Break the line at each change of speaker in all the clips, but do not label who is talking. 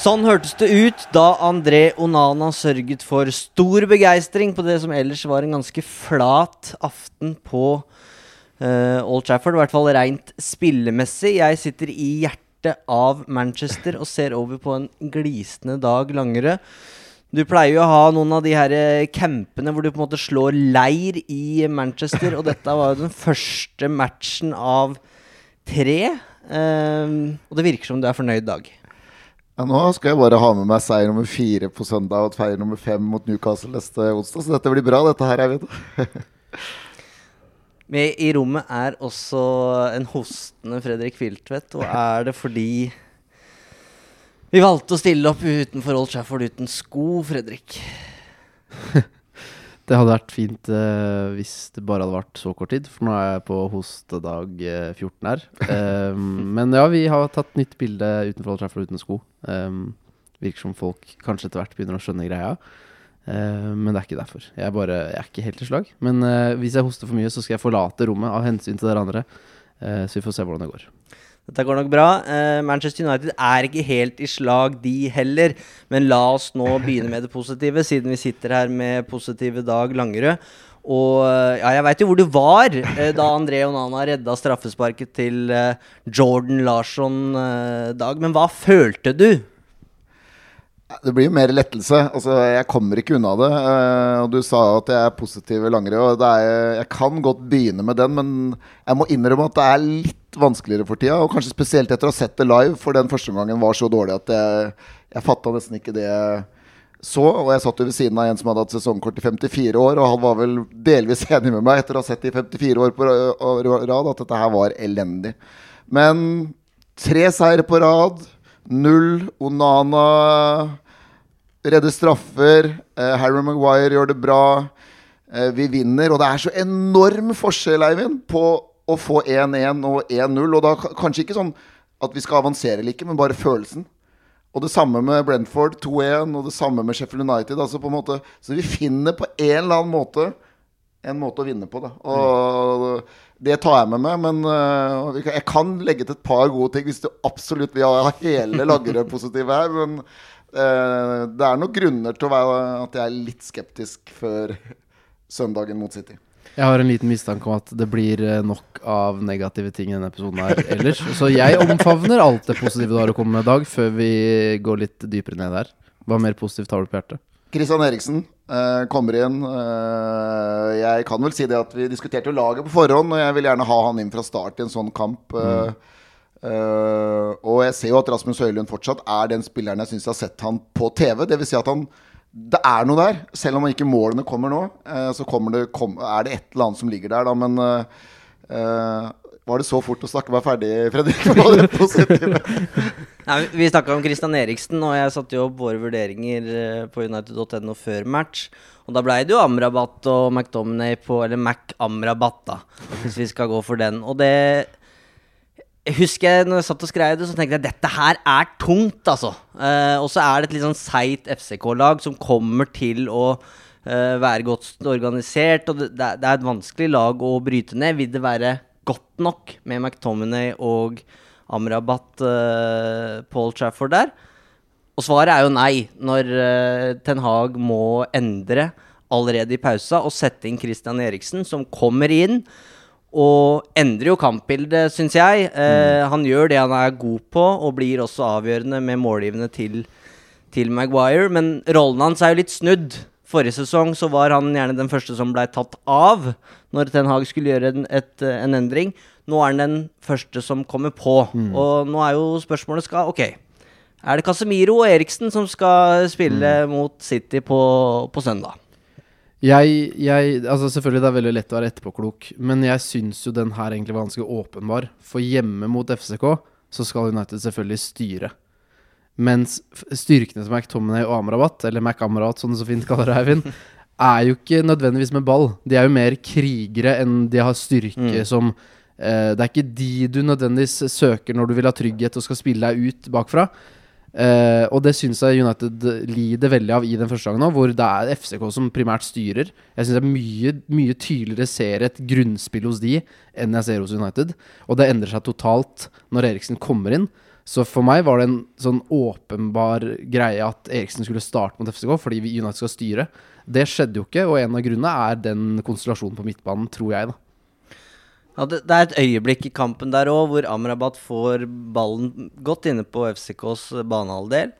Sånn hørtes det ut da André Onana sørget for stor begeistring på det som ellers var en ganske flat aften på uh, Old Trafford. I hvert fall rent spillemessig. Jeg sitter i hjertet av Manchester og ser over på en glisende Dag Langerød. Du pleier jo å ha noen av de her eh, campene hvor du på en måte slår leir i Manchester, og dette var jo den første matchen av tre. Eh, og det virker som du er fornøyd, Dag.
Ja, nå skal jeg bare ha med meg seier nummer fire på søndag og feier nummer fem mot Newcastle neste onsdag. Så dette blir bra, dette her, jeg vet.
Med i rommet er også en hostende Fredrik Filtvedt. Og er det fordi vi valgte å stille opp utenfor Old Trafford uten sko, Fredrik?
Det hadde vært fint eh, hvis det bare hadde vært så kort tid, for nå er jeg på hostedag eh, 14 her. Um, men ja, vi har tatt nytt bilde utenfor Old Trafford uten sko. Um, virker som folk kanskje etter hvert begynner å skjønne greia. Uh, men det er ikke derfor. Jeg er, bare, jeg er ikke helt i slag. Men uh, hvis jeg hoster for mye, så skal jeg forlate rommet av hensyn til dere andre. Uh, så vi får se hvordan det går.
Dette går nok bra. Uh, Manchester United er ikke helt i slag, de heller. Men la oss nå begynne med det positive, siden vi sitter her med positive Dag Langerød. Og eh, ja, jeg veit jo hvor du var uh, da André Onana redda straffesparket til uh, Jordan Larsson, Dag. Men hva følte du?
Det blir jo mer lettelse. Altså, jeg kommer ikke unna det. eh, og du sa at jeg er positiv i langrenn. Og jeg kan godt begynne med den, men jeg må innrømme at det er litt vanskeligere for tida. Og kanskje spesielt etter å ha sett det live, for den første gangen var så dårlig at jeg, jeg fatta nesten ikke det jeg så. Og jeg satt jo ved siden av en som hadde hatt sesongkort i 54 år, og han var vel delvis enig med meg etter å ha sett det i 54 år på rad, at dette her var elendig. Men tre seire på rad. Null. Onana redder straffer. Eh, Harry Maguire gjør det bra. Eh, vi vinner. Og det er så enorm forskjell, Eivind, på å få 1-1 og 1-0. Og da kanskje ikke sånn at vi skal avansere eller ikke, men bare følelsen. Og det samme med Brentford 2-1, og det samme med Sheffield United. Altså på en måte, så vi finner på en eller annen måte en måte å vinne på. Da. Og det tar jeg med meg. Men øh, jeg kan legge til et par gode ting hvis du absolutt vil ha hele Laggerød positive her. Men øh, det er noen grunner til å være, at jeg er litt skeptisk før søndagen mot City.
Jeg har en liten mistanke om at det blir eh, nok av negative ting i denne episoden her ellers. Så jeg omfavner alt det positive du har å komme med, i Dag, før vi går litt dypere ned der. Hva mer positivt har du på hjertet?
Christian Eriksen eh, kommer inn. Uh, jeg kan vel si det at vi diskuterte jo laget på forhånd, og jeg vil gjerne ha han inn fra start i en sånn kamp. eh, og jeg ser jo at Rasmus Høylund fortsatt er den spilleren jeg syns jeg har sett han på TV. Det vil si at han Det er noe der. Selv om ikke målene kommer nå, så kommer det, kom, er det et eller annet som ligger der, da. Men var det så fort å snakke meg ferdig, Fredrik? Var det?
Nei, vi snakka om Christian Eriksen, og jeg satte jo opp våre vurderinger eh, på United.no før match. Og da blei det jo Amrabat og McDominay på Eller Mac Amrabat, da, hvis vi skal gå for den. Og det jeg husker jeg når jeg satt og skrev det, så tenkte jeg dette her er tungt, altså. Eh, og så er det et litt sånn seigt FCK-lag som kommer til å eh, være godt organisert. Og det, det er et vanskelig lag å bryte ned. Vil det være godt nok med McTominay og Amrabat uh, Paul Trafford der? Og svaret er jo nei, når uh, Ten Hag må endre allerede i pausa og sette inn Christian Eriksen, som kommer inn og endrer jo kampbildet, syns jeg. Eh, Han gjør det han er god på, og blir også avgjørende med målgivende til, til Maguire. Men rollen hans er jo litt snudd. Forrige sesong så var han gjerne den første som blei tatt av når Ten Hag skulle gjøre en, et, en endring. Nå er han den første som kommer på. Og nå er jo spørsmålet skal Ok, er det Casemiro og Eriksen som skal spille mot City på, på søndag?
Jeg, jeg, altså Selvfølgelig det er veldig lett å være etterpåklok, men jeg syns jo den her egentlig var ganske åpenbar. For hjemme mot FCK så skal United selvfølgelig styre. Mens styrkene til McTominay og Amrabat, eller McAmrat som du så fint kaller det, Eivind, er jo ikke nødvendigvis med ball. De er jo mer krigere enn de har styrke som eh, Det er ikke de du nødvendigvis søker når du vil ha trygghet og skal spille deg ut bakfra. Eh, og det syns jeg United lider veldig av i den første gangen nå, hvor det er FCK som primært styrer. Jeg syns jeg mye, mye tydeligere ser et grunnspill hos de enn jeg ser hos United. Og det endrer seg totalt når Eriksen kommer inn. Så for meg var det en sånn åpenbar greie at Eriksen skulle starte mot FCK fordi vi- United skal styre. Det skjedde jo ikke, og en av grunnene er den konstellasjonen på midtbanen, tror jeg, da.
Ja, det, det er et øyeblikk i kampen der òg hvor Amrabat får ballen godt inne på FCKs banehalvdel.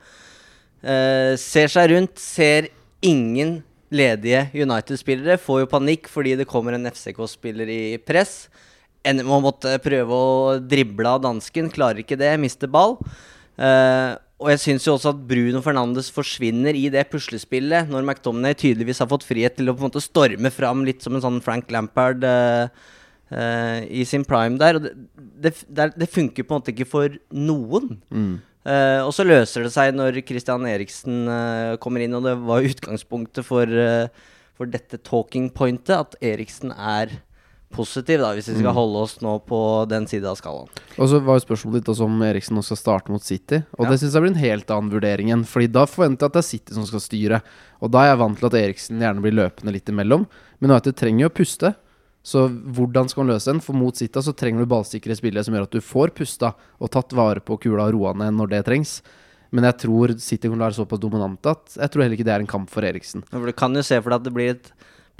Eh, ser seg rundt, ser ingen ledige United-spillere. Får jo panikk fordi det kommer en FCK-spiller i press. Ender med å måtte prøve å drible av dansken. Klarer ikke det, mister ball. Eh, og jeg syns jo også at Bruno Fernandes forsvinner i det puslespillet, når McTominay tydeligvis har fått frihet til å på en måte storme fram litt som en sånn Frank Lampard. uh, uh, i sin prime der. Og det, det, det, er- funker på en måte ikke for noen. Eh, og så løser det seg når Christian Eriksen kommer inn, og det var utgangspunktet for, for dette talking pointet, at Eriksen er positiv, da, hvis vi skal holde oss nå på den siden av skalaen.
Og så var jo spørsmålet ditt også om Eriksen nå skal starte mot City. Og
Ja.
det syns jeg blir en helt annen vurdering igjen. Fordi da forventer jeg at det er City som skal styre. Og da er jeg vant til at Eriksen gjerne blir løpende litt imellom. Men United trenger jo å puste. Så hvordan skal han løse den? For mot City så trenger du ballsikre spillere som gjør at du får pusta og tatt vare på kula og roa ned når det trengs. Men jeg tror City kommer til å være såpass dominante at jeg tror heller ikke det er en kamp for Eriksen.
For Du kan jo se for deg at det blir et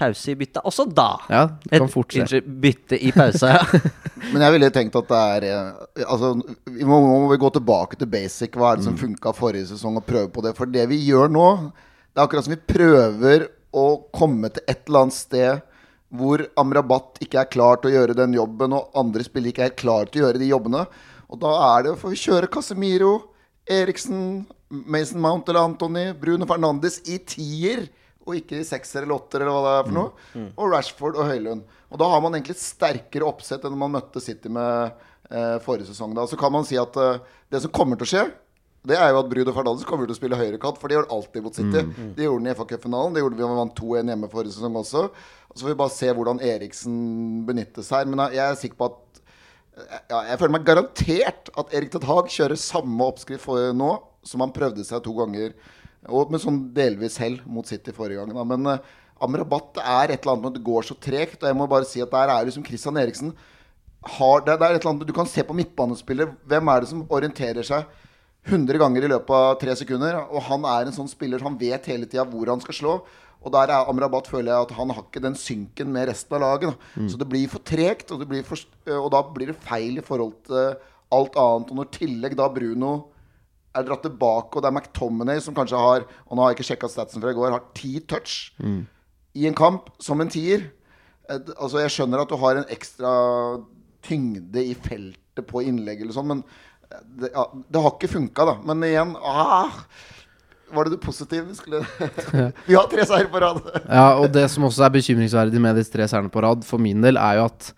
pause i byttet også da.
Ja, det kan fort skje.
unnskyld, bytte i pausa, ja.
Men jeg ville tenkt at det er eh, Altså, vi må, må vi gå tilbake til basic. Hva er det som funka forrige sesong, og prøve på det? For det vi gjør nå, det er akkurat som vi prøver å komme til et eller annet sted hvor Amrabat ikke er klar til å gjøre den jobben, og andre spillere ikke er klar til å gjøre de jobbene. Og da er det får vi kjøre Casemiro, Eriksen, Mason Mount eller Anthony, Bruno Fernandes i tier. Og ikke i sekser eller åtter, eller hva det er for noe. Og Rashford og Høylund. Og da har man egentlig et sterkere oppsett enn man møtte City med eh, forrige sesong. Da. Så kan man si at eh, det som kommer til å skje, det er jo at Bruno Fernandes kommer til å spille høyrekant, for det gjør alltid mot City. Det gjorde han i FA-cupfinalen, det gjorde vi da vi vant 2-1 hjemme forrige sesong også. Og så får vi bare se hvordan Eriksen benyttes her. Men jeg er sikker på at ja, jeg føler meg garantert at Erik Ted Haag kjører samme oppskrift nå som han prøvde seg to ganger. Og med sånn delvis hell mot City forrige gang. Da. Men uh, Amrabat er et eller annet med at det går så tregt. Og jeg må bare si at der er det som Christian Eriksen har, det, det er et eller annet, Du kan se på midtbanespiller. Hvem er det som orienterer seg 100 ganger i løpet av tre sekunder? Og han er en sånn spiller Han vet hele tida hvor han skal slå. Og der er Amrabat føler jeg at han har ikke den synken med resten av laget. Da. Så det blir for tregt, og, det blir for, og da blir det feil i forhold til alt annet. Og når tillegg da Bruno er dratt tilbake, og det er McTominay som kanskje har Og nå har jeg ikke sjekka statsen fra i går, har ti touch i en kamp som en tier. Eh, Altså Jeg skjønner at du har en ekstra tyngde i feltet på innlegg eller sånn, men eh, det, ja, det har ikke funka, da. Men igjen ah, Var det du positiv? Skulle Vi har tre seier på rad!
Ja, og det som også er bekymringsverdig med disse tre seirene på rad, for min del, er jo at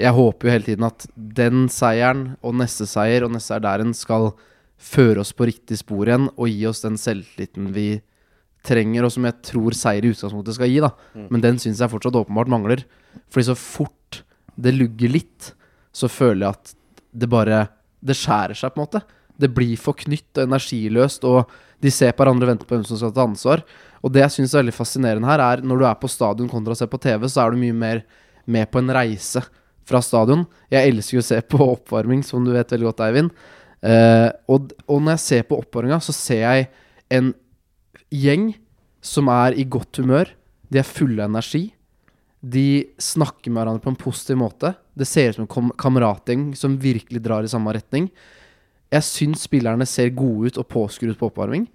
jeg håper jo hele tiden at den seieren og neste seier og neste seier der en skal føre oss på riktig spor igjen og gi oss den selvtilliten vi trenger, og som jeg tror seier i utgangspunktet skal gi, da. Men den syns jeg fortsatt åpenbart mangler. Fordi så fort det lugger litt, så føler jeg at det bare Det skjærer seg, på en måte. Det blir for knytt og energiløst, og de ser på hverandre og venter på hvem som skal ta ansvar. Og det jeg syns er veldig fascinerende her, er når du er på stadion kontra å se på TV, så er du mye mer med på en reise fra stadion. Jeg elsker jo å se på oppvarming, som du vet veldig godt, Eivind. Eh, og, og når jeg ser på oppvarminga, så ser jeg en gjeng som er i godt humør. De er fulle av energi. De snakker med hverandre på en positiv måte. Det ser ut som en kam- kameratgjeng som virkelig drar i samme retning. Jeg syns spillerne ser gode ut og påskrudd på oppvarming.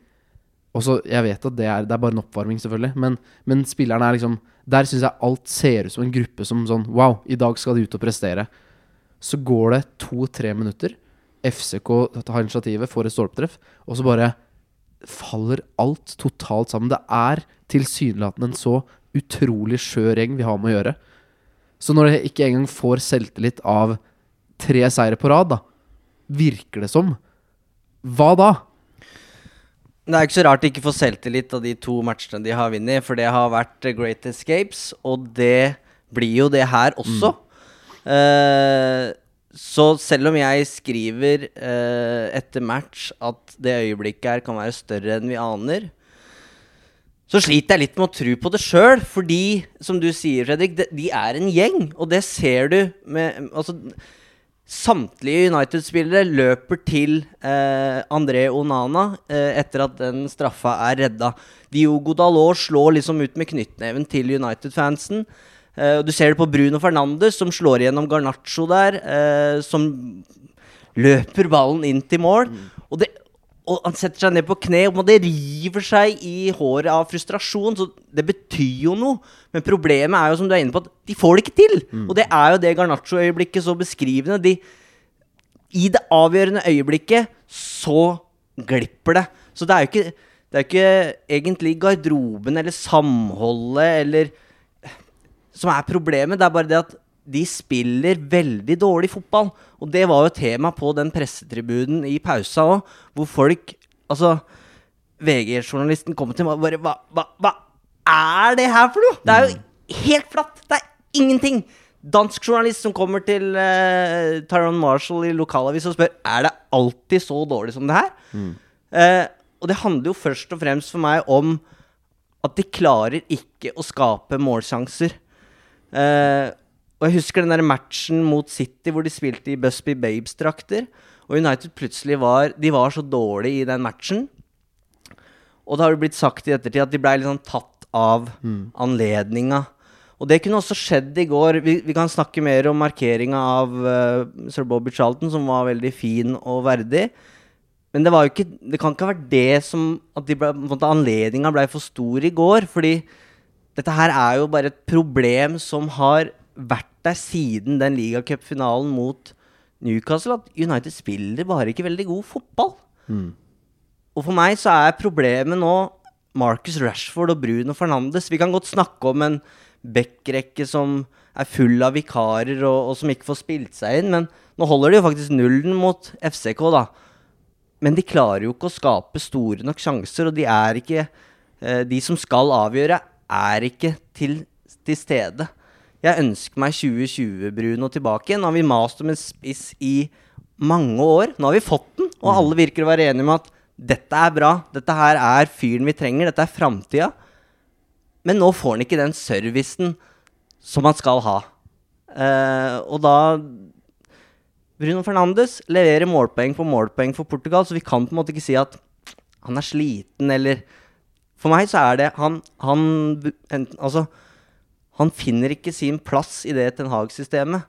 Og så, Jeg vet at det er, det er bare en oppvarming, selvfølgelig, men, men spillerne er liksom Der syns jeg alt ser ut som en gruppe som sånn Wow, i dag skal de ut og prestere. Så går det to-tre minutter. FCK tar initiativet, får et stolpetreff, og så bare faller alt totalt sammen. Det er tilsynelatende en så utrolig skjør gjeng vi har med å gjøre. Så når det ikke engang får selvtillit av tre seire på rad, da, virker det som, hva da?
Det er ikke så rart de ikke får selvtillit av de to matchene de har vunnet, for det har vært Great Escapes, og det blir jo det her også. Eh, så selv om jeg skriver eh, etter match at det øyeblikket her kan være større enn vi aner, så sliter jeg litt med å tro på det sjøl, fordi, som du sier, Fredrik, de, de er en gjeng, og det ser du med Altså Samtlige United-spillere løper til eh, André Onana eh, etter at den straffa er redda. Diogo Dalot slår liksom ut med knyttneven til United-fansen. Eh, du ser det på Bruno Fernandes, som slår igjennom Garnaccio der. Eh, som løper ballen inn til mål. Og, det, og han setter seg ned på kne, og det river seg i håret av frustrasjon. Så det betyr jo noe. Men problemet er jo, som du er inne på, at de får det ikke til. Og det er jo det Garnaccio-øyeblikket så beskrivende. De, I det avgjørende øyeblikket så glipper det. Så det er jo ikke, det er ikke egentlig garderoben eller samholdet eller som er problemet. Det er bare det at de spiller veldig dårlig fotball. Og det var jo tema på den pressetribunen i pausa òg, hvor folk Altså, VG-journalisten kommer til meg og bare hva, hva, hva er det her for noe?! Det er jo helt flatt! Det er ingenting! Dansk journalist som kommer til uh, Tyrone Marshall i lokalavis og spør Er det alltid så dårlig som det her. Eh, og det handler jo først og fremst for meg om at de klarer ikke å skape målsjanser. Eh, og jeg husker den der matchen mot City hvor de spilte i Busby Babes-drakter. Og United plutselig var De var så dårlige i den matchen. Og det har jo blitt sagt i ettertid at de blei liksom tatt av anledninga. Og det kunne også skjedd i går. Vi, vi kan snakke mer om markeringa av uh, sir Bobby Charlton, som var veldig fin og verdig. Men det var jo ikke Det kan ikke ha vært det som At de ble, anledninga blei for stor i går. Fordi dette her er jo bare et problem som har vært der siden den ligacupfinalen mot Newcastle. At United spiller bare ikke veldig god fotball. Og for meg så er problemet nå Marcus Rashford og Bruno Fernandes. Vi kan godt snakke om en backrekke som er full av vikarer og, og som ikke får spilt seg inn, men nå holder de jo faktisk nullen mot FCK, da. Men de klarer jo ikke å skape store nok sjanser, og de er ikke eh, De som skal avgjøre, er ikke til, til stede. Jeg ønsker meg 2020-Bruno tilbake igjen. Nå har vi mast om en spiss i mange år. Nå har vi fått den, og alle virker å være enige om at dette er bra. Dette her er fyren vi trenger. Dette er framtida. Men nå får han ikke den servicen som han skal ha. Uh, og da Bruno Fernandes leverer målpoeng på målpoeng for Portugal, så vi kan på en måte ikke si at han er sliten, eller For meg så er det Han, han enten, Altså, han finner ikke sin plass i det Ten Hag-systemet,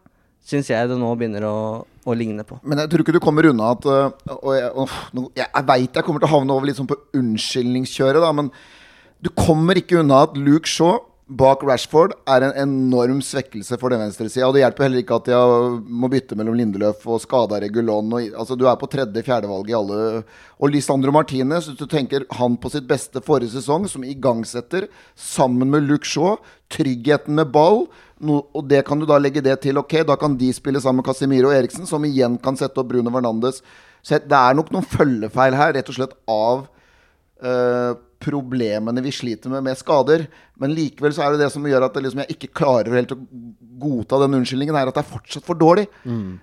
syns jeg det nå begynner å, å ligne på.
Men jeg tror ikke du kommer unna at øh, Og jeg, jeg, jeg veit jeg kommer til å havne over litt sånn på unnskyldningskjøret, da, men du kommer ikke unna at Luke Shaw bak Rashford er en enorm svekkelse for den venstresida. Og det hjelper heller ikke at de må bytte mellom Lindeløf og skada Regulon. Og, altså, du er på tredje-fjerdevalg i alle Og Lisandro Martinez, hvis du tenker han på sitt beste forrige sesong, som igangsetter sammen med Luke Shaw, tryggheten med ball. No, og det kan du da legge det til. Ok, da kan de spille sammen med Casemiro og Eriksen, som igjen kan sette opp Bruno Fernandes. Så det er nok noen følgefeil her, rett og slett av eh, problemene vi sliter med med skader. Men likevel så er det det som gjør at det liksom jeg ikke klarer helt å godta den unnskyldningen, er at det er fortsatt for dårlig.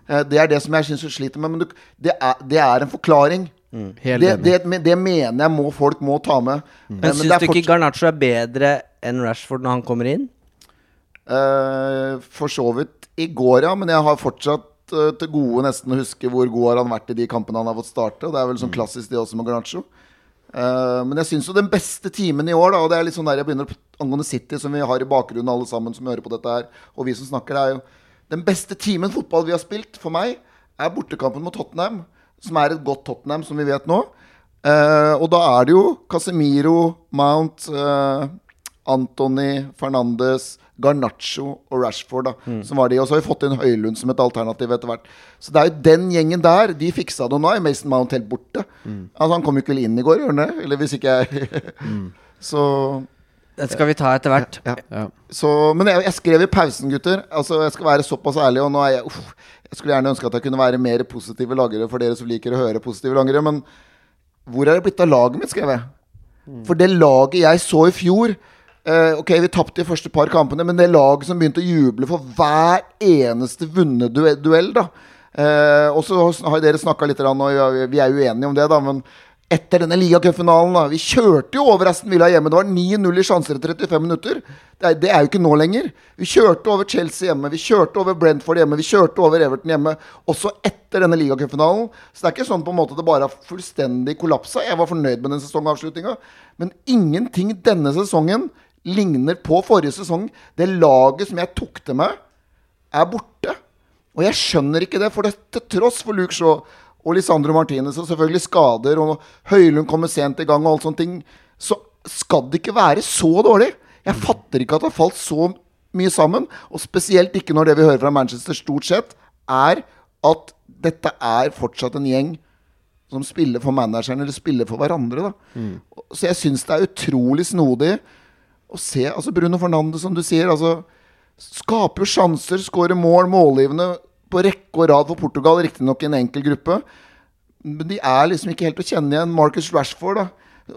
Eh, det er det som jeg syns du sliter med. Men du, det, er, det er en forklaring.
Mm.
Det, det, det mener jeg må folk må ta med. Mm.
Men syns
er
du ikke Garnaccio er bedre enn Rashford når han kommer inn?
Eh, for så vidt i går, ja. Men jeg har fortsatt eh, til gode nesten å huske hvor god har han vært i de kampene han har fått starte. Og det er vel sånn klassisk det også med Garnaccio. Eh, men jeg syns jo den beste timen i år, da, og det er litt sånn der jeg begynner angående City, som vi har i bakgrunnen alle sammen som hører på dette her, og vi som snakker, det er jo Den beste timen fotball vi har spilt, for meg, er bortekampen mot Tottenham. Som er et godt Tottenham, som vi vet nå. Uh, og da er det jo Casemiro, Mount, uh, Anthony, Fernandes, Garnaccio og Rashford, da, som var de. Og så har vi fått inn Høylund som et alternativ etter hvert. Så det er jo den gjengen der. De fiksa det. Og nå er Mason Mount helt borte. Altså Han kom jo ikke vel inn i går, gjør han det? Eller hvis ikke jeg Så
Det skal vi ta etter hvert.
ja.
Ja.
Så, men jeg, jeg skrev i pausen, gutter. Altså, Jeg skal være såpass ærlig, og nå er jeg uff, Jeg skulle gjerne ønske at jeg kunne være mer positive lagere for dere som liker å høre positive lagere, men hvor er det blitt av laget mitt, skrev jeg. For det laget jeg så i fjor eh, Ok, vi tapte de første par kampene, men det laget som begynte å juble for hver eneste vunne duell, da Uh, Og så har dere snakka litt, og vi er uenige om det, da, men etter denne ligacupfinalen, Vi kjørte jo over Aston Villa hjemme. Det var 9-0 i sjanser etter 35 minutter. Det er, det er jo ikke nå lenger. Vi kjørte over Chelsea hjemme, vi kjørte over Brentford hjemme, vi kjørte over Everton hjemme. Også etter denne ligacupfinalen. Så det er ikke sånn på en måte det bare har fullstendig kollapsa. Jeg var fornøyd med den sesongavslutninga. Men ingenting denne sesongen ligner på forrige sesong. Det laget som jeg tok til meg, er borte. Og jeg skjønner ikke det, for det, til tross for Luke Shaw og Lisandro Martinez og selvfølgelig skader, og Høylund kommer sent i gang og alt sånne ting, så skal det ikke være så dårlig. Jeg fatter ikke at det har falt så mye sammen. Og spesielt ikke når det vi hører fra Manchester stort sett, er at dette er fortsatt en gjeng som spiller for manageren eller spiller for hverandre. Da. Så jeg syns det er utrolig snodig å se altså Bruno Fernandes, som du sier. altså Skaper jo sjanser, skårer mål, målgivende på rekke og rad for Portugal. Riktignok i en enkel gruppe. Men de er liksom ikke helt å kjenne igjen. Marcus Rashford, da.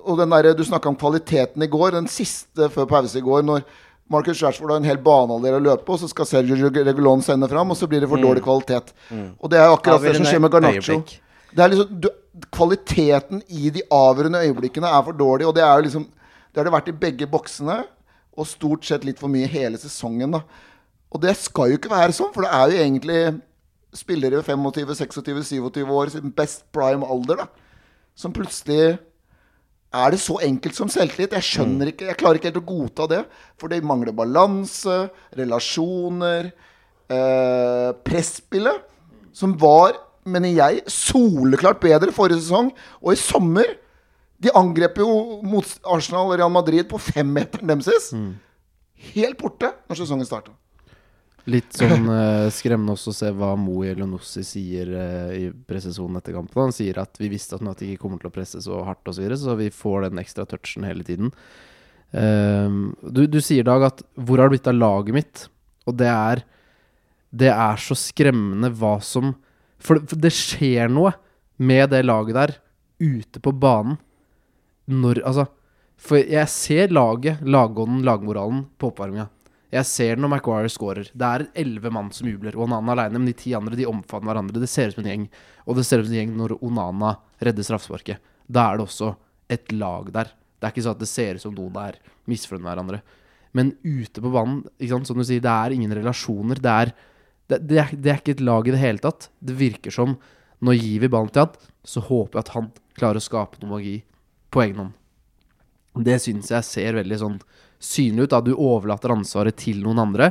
Og den der, Du snakka om kvaliteten i går. Den siste før pause i går, når Marcus Rashford har en hel banealder å løpe, og så skal Sergio Regulon sende fram, og så blir det for dårlig kvalitet. Og det er akkurat det som skjer med Garnaccio. Det liksom, du, kvaliteten i de avgjørende øyeblikkene er for dårlig, og det er jo liksom Det har det vært i begge boksene, og stort sett litt for mye hele sesongen, da. Og det skal jo ikke være sånn, for det er jo egentlig spillere i 25, 26, 27 år sin best prime alder, da. Som plutselig er det så enkelt som selvtillit? Jeg skjønner ikke, jeg klarer ikke helt å godta det. For det mangler balanse, relasjoner, eh, presspillet. Som var, mener jeg, soleklart bedre forrige sesong. Og i sommer De angrep jo mot Arsenal og Real Madrid på femmeteren deres. Helt borte når sesongen starta.
Litt sånn eh, skremmende også å se hva Mo Elionossi sier eh, i pressesonen etter kampen. Han sier at vi visste at Natik ikke kommer til å presse så hardt osv., så, videre, så vi får den ekstra touchen hele tiden. Um, du, du sier, Dag, at 'hvor har det blitt av laget mitt?' Og det er Det er så skremmende hva som For, for det skjer noe med det laget der ute på banen når Altså For jeg ser laget, lagånden, lagmoralen på oppvarminga. Jeg ser når Maguire scorer. Det er elleve mann som jubler. Onana aleine, men de ti andre de omfavner hverandre. Det ser ut som en gjeng. Og det ser ut som en gjeng når Onana redder straffesparket. Da er det også et lag der. Det er ikke sånn at det ser ut som noen er misfornøyd med hverandre. Men ute på banen, ikke sant, som du sier, det er ingen relasjoner. Det er, det, det, er, det er ikke et lag i det hele tatt. Det virker som når gir vi ballen til han, så håper jeg at han klarer å skape noe magi på egen hånd. Det syns jeg ser veldig sånn synlig ut. Da du overlater ansvaret til noen andre.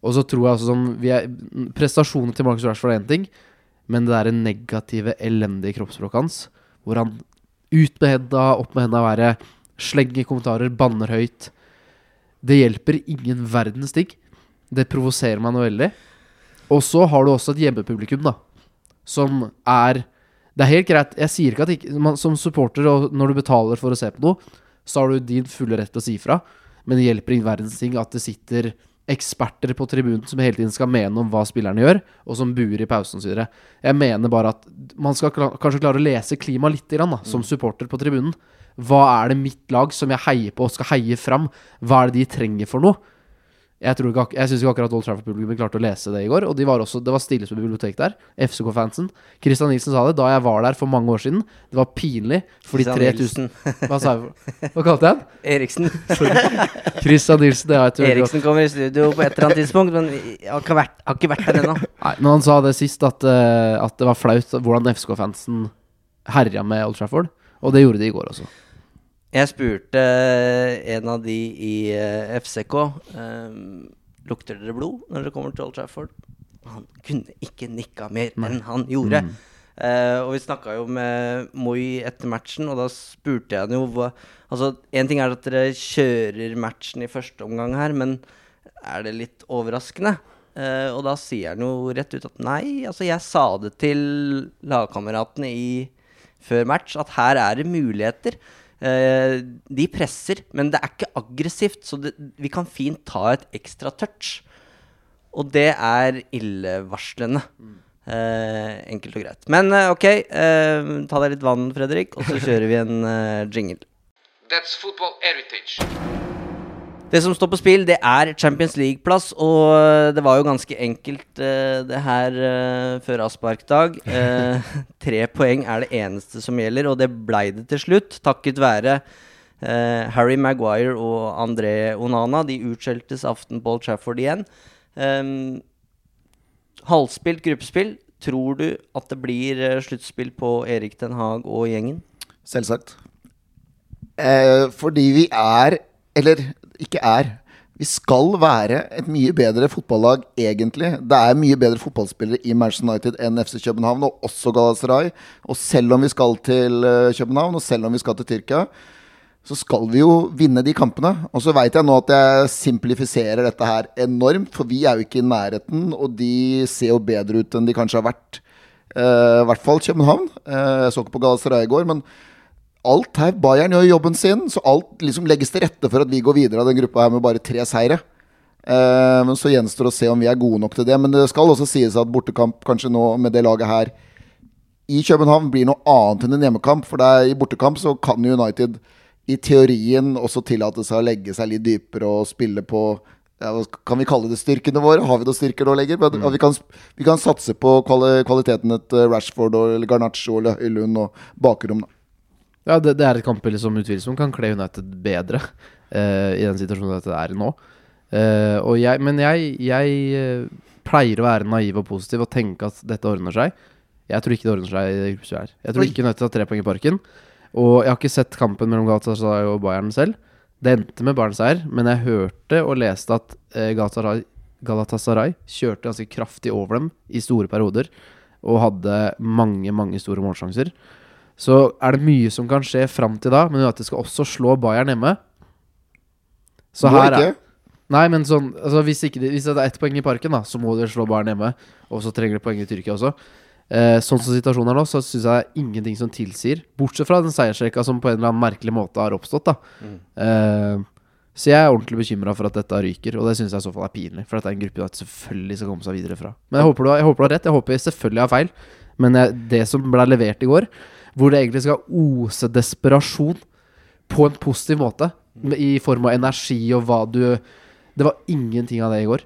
Og så tror jeg altså som vi er, Prestasjonen til Marcus Rashford er én ting, men det der negative, elendige kroppsspråket hans, hvor han ut med henda, opp med henda, være slenger kommentarer, banner høyt Det hjelper ingen verdens ting. Det provoserer meg noe veldig. Og så har du også et hjemmepublikum, da, som er Det er helt greit. Jeg sier ikke at ikke, man, som supporter, og når du betaler for å se på noe, så har du din fulle rett til å si fra. Men det hjelper ingen verdens ting at det sitter eksperter på tribunen som hele tiden skal mene om hva spillerne gjør, og som buer i pausen osv. Jeg mener bare at man skal kanskje klare å lese klimaet litt, grann, da, som supporter på tribunen. Hva er det mitt lag som jeg heier på og skal heie fram? Hva er det de trenger for noe? Jeg, tror ikke, jeg syns ikke akkurat Old Trafford-publikummet klarte å lese det i går. Og de var også, det var stille som et bibliotek der. FCK-fansen. Christian Nilsen sa det da jeg var der for mange år siden. Det var pinlig
fordi
3000 Hva sa jeg? Hva kalte jeg han?
Eriksen.
Christian Nilsen, Det har jeg ikke
Eriksen kommer i studio på et eller annet tidspunkt, men har ikke vært, har ikke vært der ennå.
Nei, men han sa det sist, at, eh, at det var flaut hvordan FCK-fansen herja med Old Trafford. Og det gjorde de i går også.
Jeg spurte en av de i eh, FCK um, Lukter dere blod når dere kommer til Old Trafford. Han kunne ikke nikka mer enn han gjorde. Eh, og vi snakka jo med Moi etter matchen, og da spurte jeg han jo hva Altså, én ting er at dere kjører matchen i første omgang her, men er det litt overraskende? Uh, og da sier han jo rett ut at nei, altså jeg sa det til lagkameratene før match at her er det muligheter. Eh, de presser, men det er ikke aggressivt, så det, vi kan fint ta et ekstra touch. Og det er illevarslende. Uh, enkelt og greit. Men uh, ok, uh, ta deg litt vann, Fredrik, og så kjører vi en jingle.
That's football heritage.
Det som står på spill, det er Champions League-plass, og eh, det var jo ganske enkelt uh, det her uh, før avsparkdag. Uh, tre poeng er det eneste som gjelder, og det blei det til slutt, takket være eh, Harry Maguire og André Onana. De utskjeltes aften på Old Trafford igjen. Um, halvspilt gruppespill. Tror du at det blir sluttspill på Erik Den Haag og gjengen?
Selvsagt. Eh, fordi vi er, eller ikke er Vi skal være et mye bedre fotballag, egentlig. Det er mye bedre fotballspillere i Manchester United enn FC København, og også Galatasaray. Og selv om vi skal til eh, København, og selv om vi skal til Tyrkia, så skal vi jo vinne de kampene. Og så veit jeg nå at jeg simplifiserer dette her enormt, for vi er jo ikke i nærheten, og de ser jo bedre ut enn de kanskje har vært. Uh, I hvert fall København. Uh, jeg så ikke på Galatasaray i går, men alt her Bayern gjør jobben sin, så alt liksom legges til rette for at vi går videre av den gruppa her med bare tre seire. Eh, men så gjenstår det å se om vi er gode nok til det. Men det skal også sies at bortekamp kanskje nå med det laget her i København blir noe annet enn en hjemmekamp. For det er, i bortekamp så kan United i teorien også tillate seg å legge seg litt dypere og spille på ja, Kan vi kalle det styrkene våre? Har vi noen styrker nå lenger? Men, mm. vi, kan, vi kan satse på kvali kvaliteten et Rashford og Garnaccio eller Høylund og bakrom.
Ja, det, det er et kampbilde som utvilsomt kan kle United bedre uh, i den situasjonen dette er nå. Uh, og jeg, men jeg, jeg eh, pleier å være naiv og positiv og tenke at dette ordner seg. Jeg tror ikke det ordner seg i gruppespillet her. Jeg tror
Oi.
ikke United har tre poeng i parken. Og jeg har ikke sett kampen mellom Galatasaray og Bayern selv. Det endte med Bayerns seier, men jeg hørte og leste at Galatasaray, Galatasaray kjørte ganske kraftig over dem i store perioder og hadde mange, mange store målsjanser. Så er det mye som kan skje fram til da, men United skal også slå Bayern hjemme. Så her er? Nei, men sånn altså hvis, ikke, hvis det er ett poeng i parken, da, så må dere slå Bayern hjemme. Og så trenger dere poeng i Tyrkia også. Eh, sånn som situasjonen er nå, så syns jeg det er ingenting som tilsier Bortsett fra den seiersrekka som på en eller annen merkelig måte har oppstått, da. Eh, så jeg er ordentlig bekymra for at dette ryker, og det syns jeg i så fall er pinlig. For dette er en gruppe United selvfølgelig skal komme seg videre fra. Men jeg håper du jeg håper du har rett. Jeg håper selvfølgelig jeg har feil. Men jeg, det som ble levert i går, hvor det egentlig skal ose desperasjon på en positiv måte, i form av energi og hva du Det var ingenting av det i går.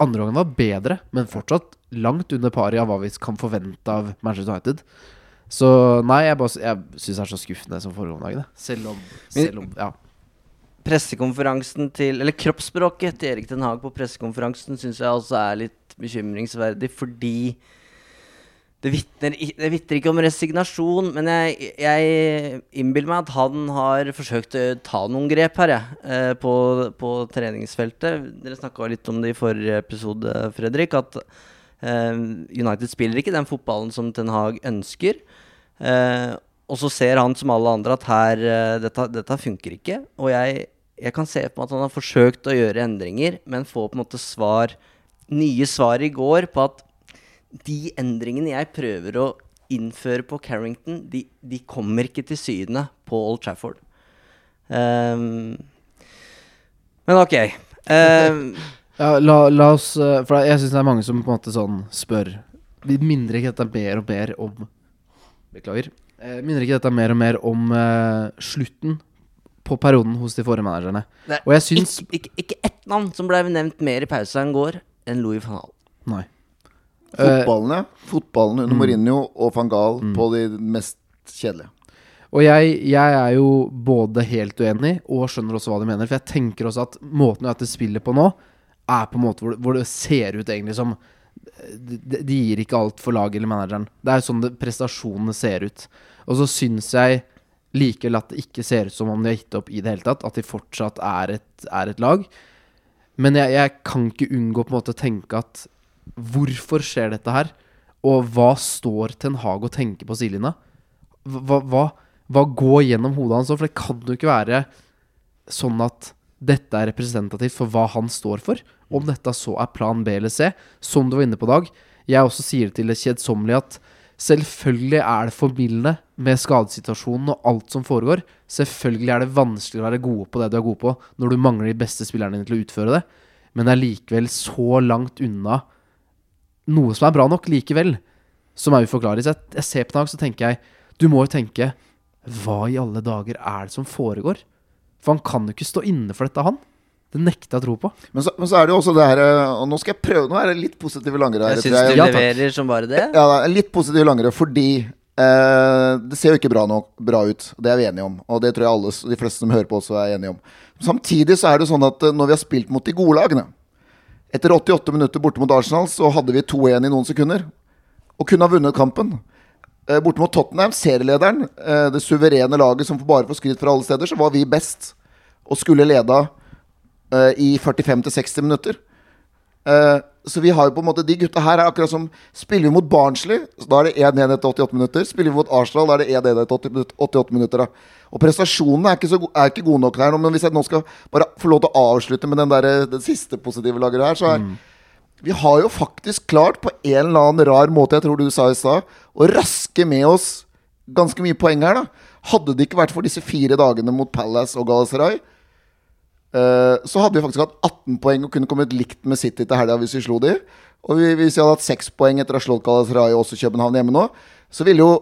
Andre gangen var bedre, men fortsatt langt under pari av hva vi kan forvente av Manchester United. Så nei, jeg, bare, jeg syns det er så skuffende som foregående. Selv om, selv om Ja.
pressekonferansen til Eller kroppsspråket til Erik Den Haag på pressekonferansen syns jeg også er litt bekymringsverdig, fordi det vitner, ikke om resignasjon, men jeg, jeg innbiller meg at han har forsøkt å ta noen grep her, jeg, eh, på, på treningsfeltet. Dere snakka litt om det i forrige episode, Fredrik, at eh, United spiller ikke den fotballen som Ten Hag ønsker. Eh, og så ser han som alle andre at her dette, dette funker ikke. Og jeg, jeg kan se på meg at han har forsøkt å gjøre endringer, men får på en måte svar nye svar i går på at de endringene jeg prøver å innføre på Carrington, de, de kommer ikke til syne på Old Trafford. Um, men ok. Um,
Ja, la, la oss eh, For jeg syns det er mange som på en måte sånn spør Vi minner ikke dette mer og mer om Beklager. Eh, minner ikke dette mer og mer om uh, slutten på perioden hos de forrige managerne.
Er
Og jeg syns
ikke, ikke, ikke ett navn som ble nevnt mer i pausa enn går, enn Louis van Hall.
Nei. Eh,
Fotballen, ja. Fotballen under
mm.
Mourinho og van Gaal på de mest kjedelige.
Og jeg, jeg er jo både helt uenig og skjønner også hva de mener. For jeg tenker også at måten dette de spiller på nå, er på en måte hvor, hvor det ser ut egentlig som De, de gir ikke alt for laget eller manageren. Det er jo sånn det, prestasjonene ser ut. Og så syns jeg likevel at det ikke ser ut som om de har gitt opp i det hele tatt. At de fortsatt er et, er et lag. Men jeg, jeg kan ikke unngå på en måte å tenke at Hvorfor skjer dette her? Og hva står Ten Hag og tenker på sidelinja? Hva, hva, hva går gjennom hodet hans? For det kan jo ikke være sånn at dette er representativt for hva han står for. Om dette så er plan B eller C, som du var inne på, Dag. Jeg også sier til det kjedsommelige at selvfølgelig er det formildende med skadesituasjonen og alt som foregår. Selvfølgelig er det vanskelig å være gode på det du er god på, når du mangler de beste spillerne dine til å utføre det. Men det er likevel så langt unna noe som er bra nok likevel, som er uforklarlig. Så jeg, jeg ser på Nag, så tenker jeg Du må jo tenke Hva i alle dager er det som foregår? For han kan jo ikke stå inne for dette, han. Det nekter jeg å tro på.
Men så, men så er det jo også det her eh, Og nå skal jeg prøve Nå er det litt positive langere her.
Jeg syns du
Ja,
leverer som bare det.
Ja, litt positive langere fordi eh, det ser jo ikke bra, nok, bra ut. Det er vi enige om. Og det tror jeg alle, de fleste som hører på, også er enige om. Samtidig så er det sånn at eh, når vi har spilt mot de gode lagene Etter 88 minutter borte mot Arsenal så hadde vi 2-1 i noen sekunder. Og kunne ha vunnet kampen. Eh, borte mot Tottenham, serielederen, eh, det suverene laget som bare får skryt fra alle steder, så var vi best. Og skulle leda eh, i 45-60 minutter. Eh, så vi har jo på en måte De gutta her er akkurat som Spiller vi mot Barnsley, da er det 1-1 etter 88 minutter. Spiller vi mot Arsenal, da er det 1-1 etter 88 minutter. Da. Og prestasjonene er ikke, så er ikke gode nok der. Men hvis jeg nå skal bare få lov til å avslutte med den, der, den siste positive lageret her, så er Vi har jo faktisk klart, på en eller annen rar måte, jeg tror du sa i stad, å raske med oss ganske mye poeng her, da. Hadde det ikke vært for disse fire dagene mot Palace og Galatasaray, Eh, så hadde vi faktisk hatt 18 poeng og kunne kommet likt med City til helga hvis vi slo de. Og vi, hvis vi hadde hatt 6 poeng etter å ha slått Galatasaray og også København hjemme nå, så ville jo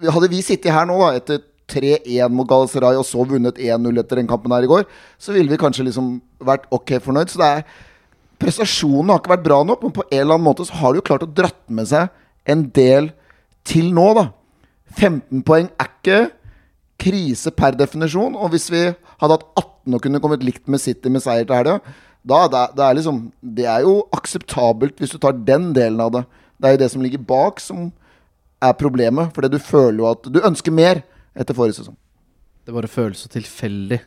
Hadde vi sittet her nå da etter 3-1 mot Galatasaray og så vunnet 1-0 etter den kampen her i går, så ville vi kanskje liksom vært ok fornøyd. Så det er Prestasjonen har ikke vært bra nok, men på en eller annen måte så har de jo klart å dratt med seg en del til nå, da. 15 poeng er ikke krise per definisjon. Og hvis vi hadde hatt 18 og kunne kommet likt med City med seier til helga, da det det er liksom Det er jo akseptabelt hvis du tar den delen av det. Det er jo det som ligger bak, som er problemet. Fordi du føler jo at du ønsker mer etter forrige sesong.
Det bare føles så tilfeldig.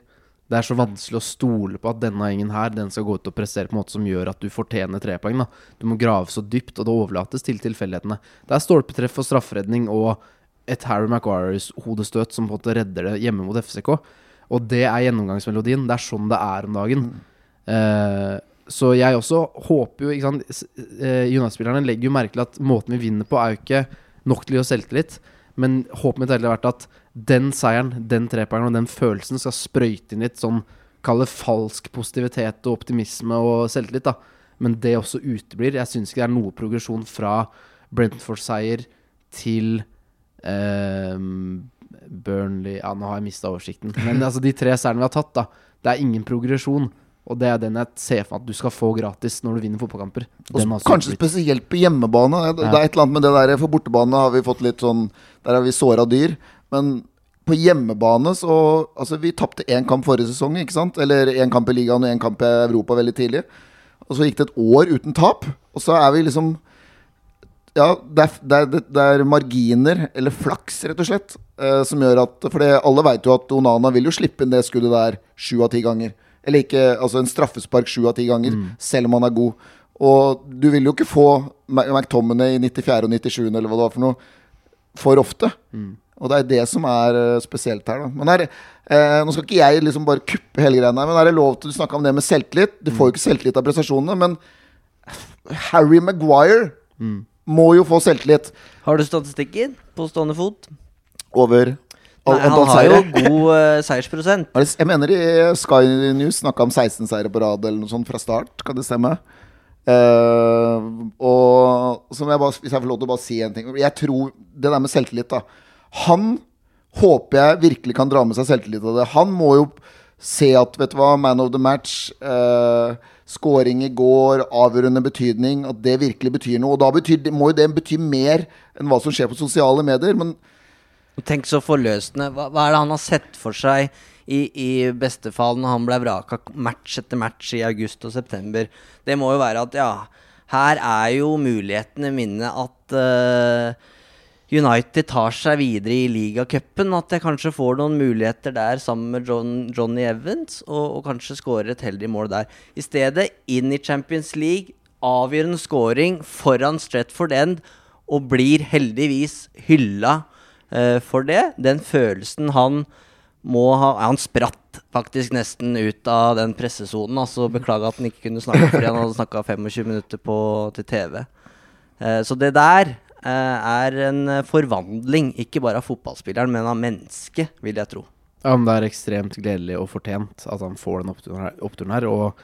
Det er så vanskelig å stole på at denne gjengen her Den skal gå ut og prestere på en måte som gjør at du fortjener tre poeng. da Du må grave så dypt, og det overlates til tilfeldighetene. Det er stolpetreff og strafferedning og et Harry Maguires hodestøt som på en måte redder det hjemme mot FCK. Og det er gjennomgangsmelodien. Det er sånn det er om dagen. Eh, så jeg også håper jo ikke sant, eh, United-spillerne legger jo merke til at måten vi vinner på, er jo ikke nok til å gi oss selvtillit. Men håpet mitt har vært at den seieren, den trepoengeren og den følelsen skal sprøyte inn litt sånn Kall det falsk positivitet og optimisme og selvtillit, da. Men det også uteblir. Jeg syns ikke det er noe progresjon fra Brentford-seier til ehm, Burnley Ja, nå har jeg mista oversikten. Men altså, de tre seirene vi har tatt, da. Det er ingen progresjon. Og det er den jeg ser for meg at du skal få gratis når du vinner fotballkamper.
Kanskje spesielt på hjemmebane. Det,
Ja.
det er et eller annet med det der For bortebane har vi fått litt sånn Der har vi såra dyr. Men på hjemmebane så Altså, vi tapte én kamp forrige sesong, ikke sant? Eller én kamp i ligaen og én kamp i Europa veldig tidlig. Og så gikk det et år uten tap. Og så er vi liksom Ja, det er, det er, det er marginer, eller flaks, rett og slett, eh, som gjør at For alle veit jo at Onana vil jo slippe inn det skuddet der sju av ti ganger. Eller ikke Altså en straffespark sju av ti ganger, selv om han er god. Og du vil jo ikke få McTommene i 94. og 97. eller hva det var for noe, for ofte. Og det er det som er eh, spesielt her, da. Men her, eh, nå skal ikke jeg liksom bare kuppe hele greia her, men er det lov til å snakke om det med selvtillit? Du får jo ikke selvtillit av prestasjonene, men Harry Maguire må jo få selvtillit
Har du statistikken på stående fot?
over
Nei, han har jo god uh, seiersprosent.
Er Jeg mener i Sky News snakka om 16 seire på rad eller noe sånt fra start. Kan det stemme? Uh, og jeg bare, hvis jeg får lov til å bare si en ting Jeg tror Det der med selvtillit, da. Han håper jeg virkelig kan dra med seg selvtillit av det. Han må jo se at, vet du hva, man of the match, uh, scoring i går, avgjørende betydning, at det virkelig betyr noe. Og da betyr, må jo det bety mer enn hva som skjer på sosiale medier. Men
Tenk så forløsende. Hva, hva er det han har sett for seg i, i beste fall når han ble vraka match etter match i august og september? Det må jo være at ja, her er jo mulighetene mine at eh, United tar seg videre i ligacupen. At jeg kanskje får noen muligheter der sammen med John, Johnny Evans, og, og kanskje skårer et heldig mål der. I stedet inn i Champions League, avgjørende scoring foran Stretford End, og blir heldigvis hylla uh, for det. Den følelsen han må ha Han spratt faktisk nesten ut av den pressesonen. Altså Beklager at han ikke kunne snakke fordi han hadde snakka 25 minutter på, til TV. Eh, så det der er en eh, forvandling, ikke bare av fotballspilleren, men av mennesket, vil jeg tro.
Ja, men det er ekstremt gledelig og fortjent at han får den oppturen her. Oppturen her og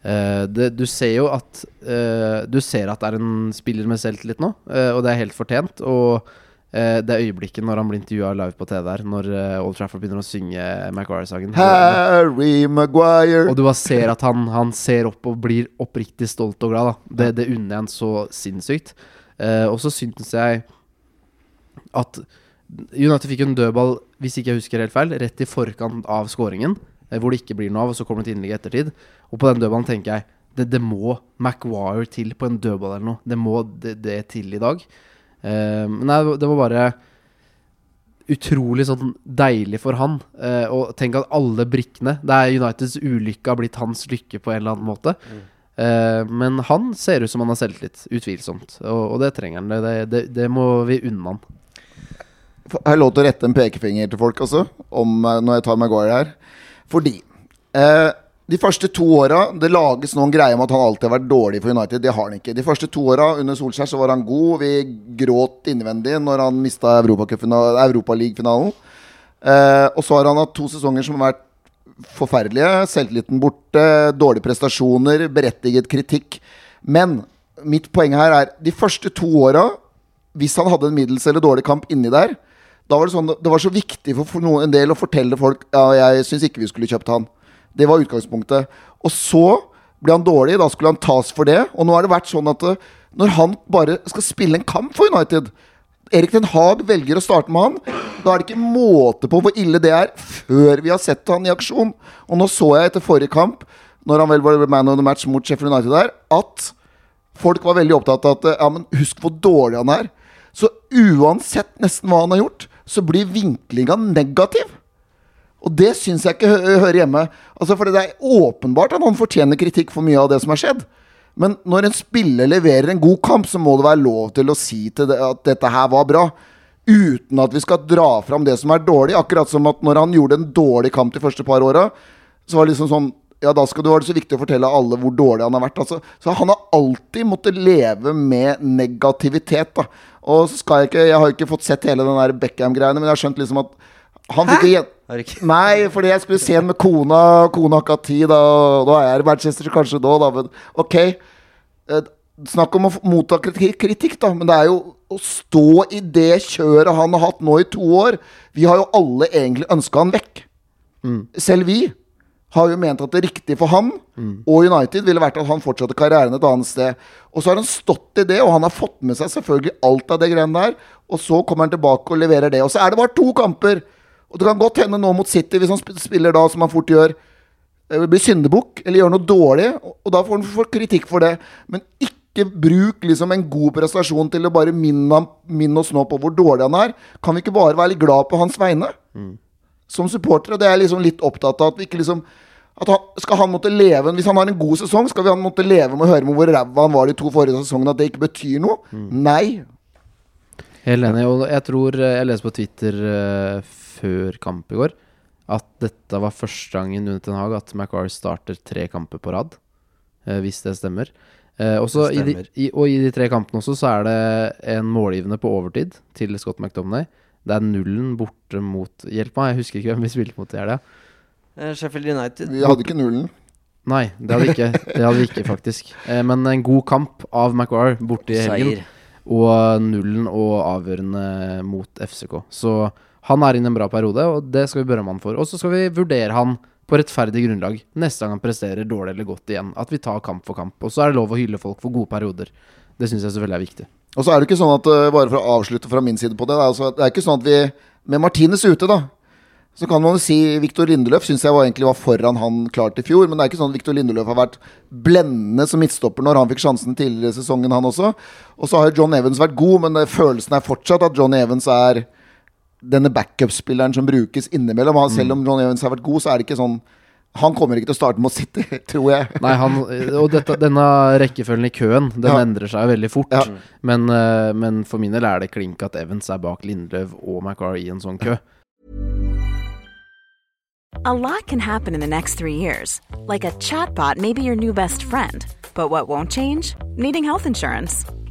eh, det, du ser jo at eh, Du ser at det er en spiller med selvtillit nå, eh, og det er helt fortjent. Og eh, det øyeblikket når han blir intervjua live på TV her, når eh, Old Trafford begynner å synge Maguire-sangen
Harry Maguire
Og du bare ser at han, han ser opp og blir oppriktig stolt og glad. Da. Det, det unner jeg han så sinnssykt. Eh, og så syntes jeg at United fikk en dødball, hvis ikke jeg husker helt feil, rett i forkant av skåringen. eh, hvor det ikke blir noe av, og så kommer det et innlegg i ettertid. Og på den dødballen tenker jeg det, det må Maguire til på en dødball eller noe. Det må det, det til i dag. Uh, men nei, det var bare utrolig sånn deilig for han. Uh, og tenk at alle brikkene Det er Uniteds ulykke har blitt hans lykke på en eller annen måte. Eh, men han ser ut som han har selvtillit, utvilsomt. Og, og det trenger han. Det, det, det må vi unne han.
Har jeg lov til å rette en pekefinger til folk også, om, eh, når jeg tar Maguire her? Fordi eh, de første to åra Det lages noen greier om at han alltid har vært dårlig for United. Det har han ikke. De første to åra under Solskjær så var han god. Vi gråt innvendig når han mista Europaligafinalen. Eh, og så har han hatt to sesonger som har vært forferdelige. Selvtilliten borte, dårlige prestasjoner, berettiget kritikk. Men mitt poeng her er de første to åra, hvis han hadde en middels eller dårlig kamp inni der, da var det sånn Det var så viktig for, noen, en del å fortelle folk Ja, jeg syns ikke vi skulle kjøpt han. Det var utgangspunktet. Og så ble han dårlig, da skulle han tas for det. Og nå har det vært sånn at eh, når han bare skal spille en kamp for United Erik Den Haag velger å starte med han. Da er det ikke måte på hvor ille det er før vi har sett han i aksjon. Og nå så jeg etter forrige kamp, når han vel var man of the match mot Sheffield United der, at folk var veldig opptatt av at Ja, men husk hvor dårlig han er. Så uansett nesten hva han har gjort, så blir vinklinga negativ. Og det syns jeg ikke hø hører hjemme. Altså For det er åpenbart at han fortjener kritikk for mye av det som har skjedd. Men når en spiller leverer en god kamp, så må det være lov til å si til det at dette her var bra. Uten at vi skal dra fram det som er dårlig. Akkurat som at når han gjorde en dårlig kamp de første par åra, så var det liksom sånn Ja, da skal det så viktig å fortelle alle hvor dårlig han har vært. Altså, så han har alltid måttet leve med negativitet. da Og så skal jeg ikke Jeg har ikke fått sett hele den der Beckham-greiene, men jeg har skjønt liksom at han fikk Nei, fordi jeg skulle se den med kona. Kona har ikke hatt tid. Da, da er jeg i Manchester kanskje nå, da. Men ok. Eh, Snakk om å motta kritikk, da. Men det er jo å stå i det kjøret han har hatt nå i to år. Vi har jo alle egentlig ønska han vekk. Selv vi har jo ment at det riktige for han og United ville vært at han fortsatte karrieren et annet sted. Og så har han stått i det, og han har fått med seg selvfølgelig alt av det greiene der. Og så kommer han tilbake og leverer det. Og så er det bare to kamper. Og det kan godt hende nå mot City, hvis han spiller da som han fort gjør, eh, blir syndebukk eller gjør noe dårlig, og da får han kritikk for det. Men ikke bruk liksom en god prestasjon til å bare minne, ham- minne oss nå på hvor dårlig han er. Kan vi ikke bare være litt glad på hans vegne? Som supportere. Det er jeg liksom litt opptatt av. At vi ikke liksom at han, Skal han måtte leve Hvis han har en god sesong, skal vi han måtte leve med å høre med hvor ræva han var de to forrige sesongene, at det ikke betyr noe? Nei.
Helt enig. Og jeg tror eh, Jeg leste på Twitter eh, før kamp i går at dette var første gangen under Ten Hag at Maguire starter tre kamper på rad. eh, hvis det stemmer. Eh, også
Det
i de, i, og i de tre kampene også så er det en målgivende på overtid til Scott McDominay. Det er nullen borte mot Hjelp meg, jeg husker ikke hvem vi spilte mot i helga.
Eh, Sheffield United.
Vi hadde ikke nullen.
Nei, det hadde vi ikke. Det hadde vi ikke, faktisk. Eh, men en god kamp av Maguire borte i helgen.
Seier.
Og nullen og avgjørende mot FCK. Så han er inne i en bra periode, og det skal vi berømme han for. Og så skal vi vurdere han på rettferdig grunnlag neste gang han presterer dårlig eller godt igjen. At vi tar kamp for kamp. Og så er det lov å hylle folk for gode perioder. Det syns jeg selvfølgelig er viktig.
Og så er det ikke sånn at uh, Bare for å avslutte fra min side på det. Det er, altså, det er ikke sånn at vi Med Martinez ute, da. Så kan man si Victor Lindeløf syns jeg var, egentlig var foran han klart i fjor. Men det er ikke sånn at Victor Lindeløf har vært blendende som midtstopper når han fikk sjansen tidligere i sesongen, han også. Og så har jo John Evans vært god, men det, følelsen er fortsatt at John Evans er denne backup-spilleren som brukes innimellom. Han, selv om John Evans har vært god, så er det ikke sånn Han kommer ikke til å starte med å sitte, tror jeg.
Nei, han, og dette, denne rekkefølgen i køen Den
Ja.
endrer seg veldig fort.
Ja.
Men, eh, men for min del er det klink at Evans er bak Lindløv og Macar i en sånn kø.
A lot can happen in the next three years. Like a chatbot may be your new best friend. But what won't change? Needing health insurance.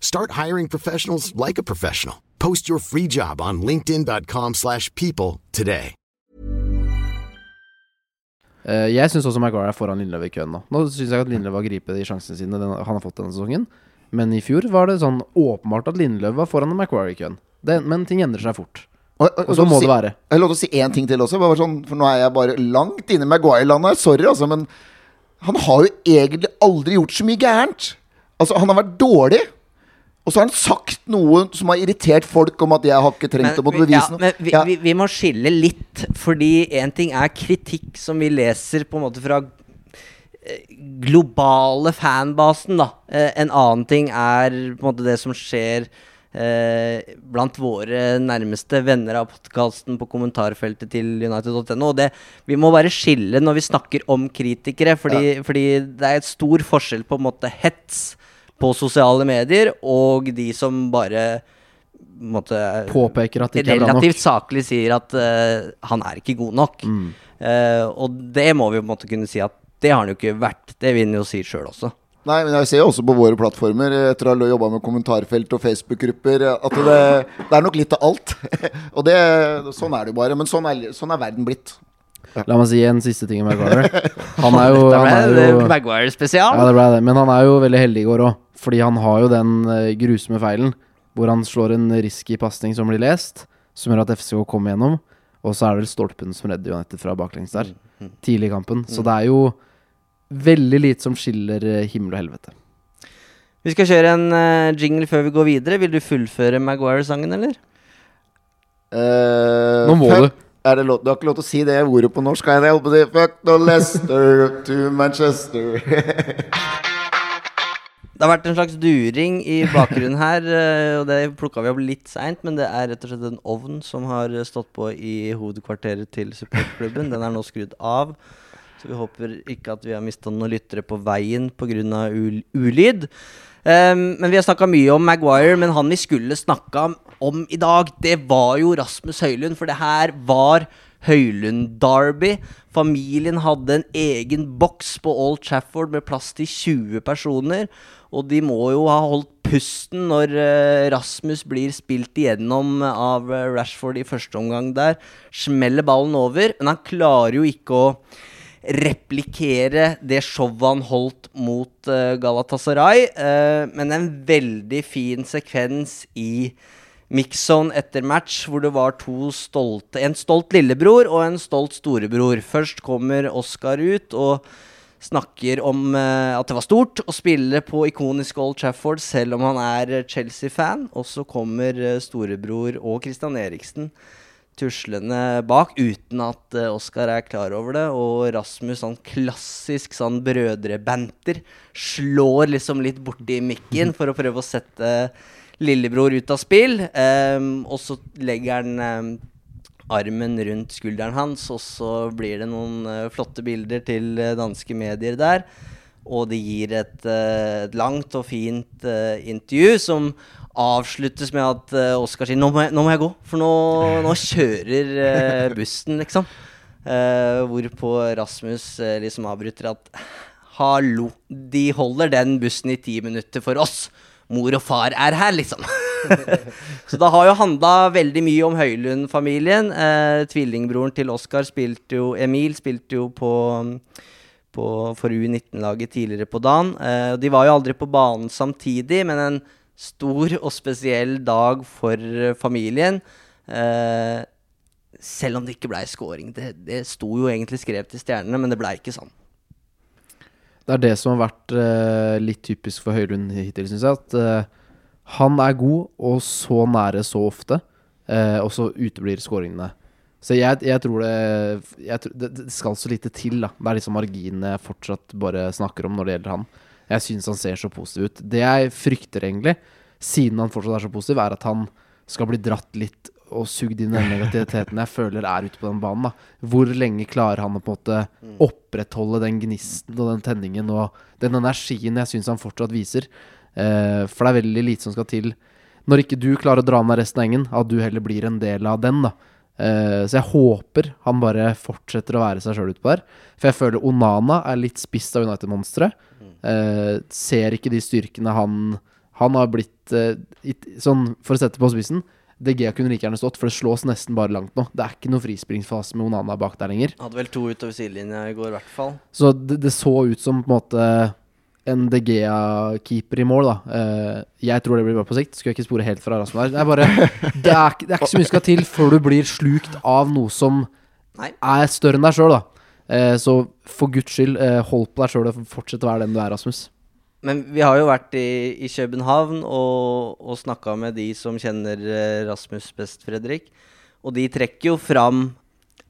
Start hiring professionals like a professional. Post your free job on linkedin.com/people slash people today.
Uh, jeg syns også Maguire er foran Lindløv i køen nå. Nå syns jeg at Lindløv har gripet de sjansene sine den, han har fått denne sesongen. Men i fjor var det sånn åpenbart at Lindløv var foran Maguire i køen. Det, men ting endrer seg fort.
Og, og,
Og så må
si,
det være.
Jeg lov til å si én ting til også. Bare sånn, for nå er jeg bare langt inne i Maguire-landet. Sorry, altså, men han har jo egentlig aldri gjort så mye gærent. Altså, han har vært dårlig. Og så har han sagt noe som har irritert folk om at jeg har ikke trengt å måtte
bevise
bevise
ja,
noe.
men vi,
Ja.
vi, vi må skille litt, fordi én ting er kritikk som vi leser på en måte fra eh, globale fanbasen, da. Eh, en annen ting er på en måte det som skjer eh, blant våre nærmeste venner av podkasten på kommentarfeltet til United.no. Og det, vi må bare skille når vi snakker om kritikere, fordi, fordi det er et stor forskjell på en måte hets på sosiale medier og de som bare måtte,
Påpeker at det ikke er bra nok.
relativt saklig sier at uh, han er ikke god nok.
Mm.
Uh, og det må vi på en måte kunne si at det har han jo ikke vært. Det vil han jo si sjøl også.
Nei, men jeg ser jo også på våre plattformer, eh, etter å ha jobba med kommentarfelt og Facebook-grupper, at det, det er nok litt av alt. og det, sånn er det jo bare. Men sånn er, sånn er verden blitt.
La meg si en siste ting om Maguire. Han er jo, han er jo
Maguire-spesial.
Ja, det ble det. Men han er jo veldig heldig i går òg. Fordi han har jo den eh, grusomme feilen hvor han slår en risky pasning som blir lest, som gjør at FCK kommer gjennom. Og så er det vel stolpen som redder United fra baklengs der, tidlig i kampen. Så det er jo veldig lite som skiller eh, himmel og helvete.
Vi skal kjøre en eh, jingle før vi går videre. Vil du fullføre Maguire-sangen, eller?
Uh,
Nå må
fuck-
du.
Er det lov, du har ikke lov til å si det ordet på norsk? Jeg å si Fuck no Leicester to Manchester.
Det har vært en slags during i bakgrunnen her, eh, og det plukka vi opp litt seint. Men det er rett og slett en ovn som har stått på i hovedkvarteret til supportklubben. Den er nå skrudd av. Så vi håper ikke at vi har mista noen lyttere på veien pga. Ul ulyd. Um, men vi har snakka mye om Maguire, men han vi skulle snakka om i dag, det var jo Rasmus Høylund. For det her var Høylund-derby. Familien hadde en egen boks på Old Trafford med plass til 20 personer. Og de må jo ha holdt pusten når eh, Rasmus blir spilt igjennom av eh, Rashford i første omgang der. Smeller ballen over, men han klarer jo ikke å replikere det showet han holdt mot uh, Galatasaray. Uh, men en veldig fin sekvens i mixzone etter match, hvor det var to stolte En stolt lillebror og en stolt storebror. Først kommer Oscar ut og snakker om uh, at det var stort å spille på ikoniske Old Trafford, selv om han er Chelsea-fan. Og så kommer storebror og Christian Eriksen tuslende bak, uten at uh, Oscar er klar over det. Og Rasmus, sånn klassisk sånn brødrebanter, slår liksom litt borti mikken for å prøve å sette lillebror ut av spill. Um, og så legger han um, armen rundt skulderen hans, og så blir det noen uh, flotte bilder til uh, danske medier der. Og det gir et, eh, et langt og fint eh, intervju som avsluttes med at uh, Oskar sier nå må, jeg, 'nå må jeg gå', for nå, nå kjører uh, bussen, liksom. Uh, hvorpå Rasmus uh, liksom avbryter at 'hallo, de holder den bussen i ti minutter for oss'. Mor og far er her, liksom. Så det har jo handla veldig mye om Høylund-familien. Eh, tvillingbroren til Oskar spilte jo Emil spilte jo på, på for U19-laget tidligere på dagen. Eh, de var jo aldri på banen samtidig, men en stor og spesiell dag for eh, familien. Eh, selv om det ikke blei scoring. Det, det sto jo egentlig skrevet i stjernene, men det blei ikke sånn.
Det er det som har vært eh, litt typisk for Høylund hittil, syns jeg. At eh, han er god, og så nære så ofte. eh, og så uteblir skåringene. Så jeg, jeg tror det, jeg, Det skal så lite til, da. Det er liksom marginene jeg fortsatt bare snakker om når det gjelder han. Jeg syns han ser så positiv ut. Det jeg frykter, egentlig, siden han fortsatt er så positiv, er at han skal bli dratt litt og sugd inn den negativiteten jeg føler er ute på den banen. da Hvor lenge klarer han å på en måte opprettholde den gnisten og den tenningen og den energien jeg syns han fortsatt viser? Eh, for det er veldig lite som skal til. Når ikke du klarer å dra med resten av gjengen, at du heller blir en del av den. da Eh, så jeg håper han bare fortsetter å være seg sjøl utpå der. For jeg føler Onana er litt spist av United-monsteret. Eh, ser ikke de styrkene han Han har blitt eh, it, Sånn, for å sette på spissen DG kunne like gjerne stått, for det slås nesten bare langt nå. Det er ikke noe frispringsfase med Onana bak der lenger.
Hadde vel to utover sidelinja i går, i hvert fall.
Så det, det så ut som på en måte en De Gea-keeper i mål, da. Eh, jeg tror det blir bra på sikt. Skal jeg ikke spore helt fra Rasmus der. Det er bare det er, det er ikke så mye skal til før du blir slukt av noe som er større enn deg sjøl, da. Eh, så for guds skyld, eh, hold på deg sjøl og fortsett å være den du er, Rasmus.
Men vi har jo vært i, i København og, og snakka med de som kjenner eh, Rasmus best, Fredrik. Og de trekker jo fram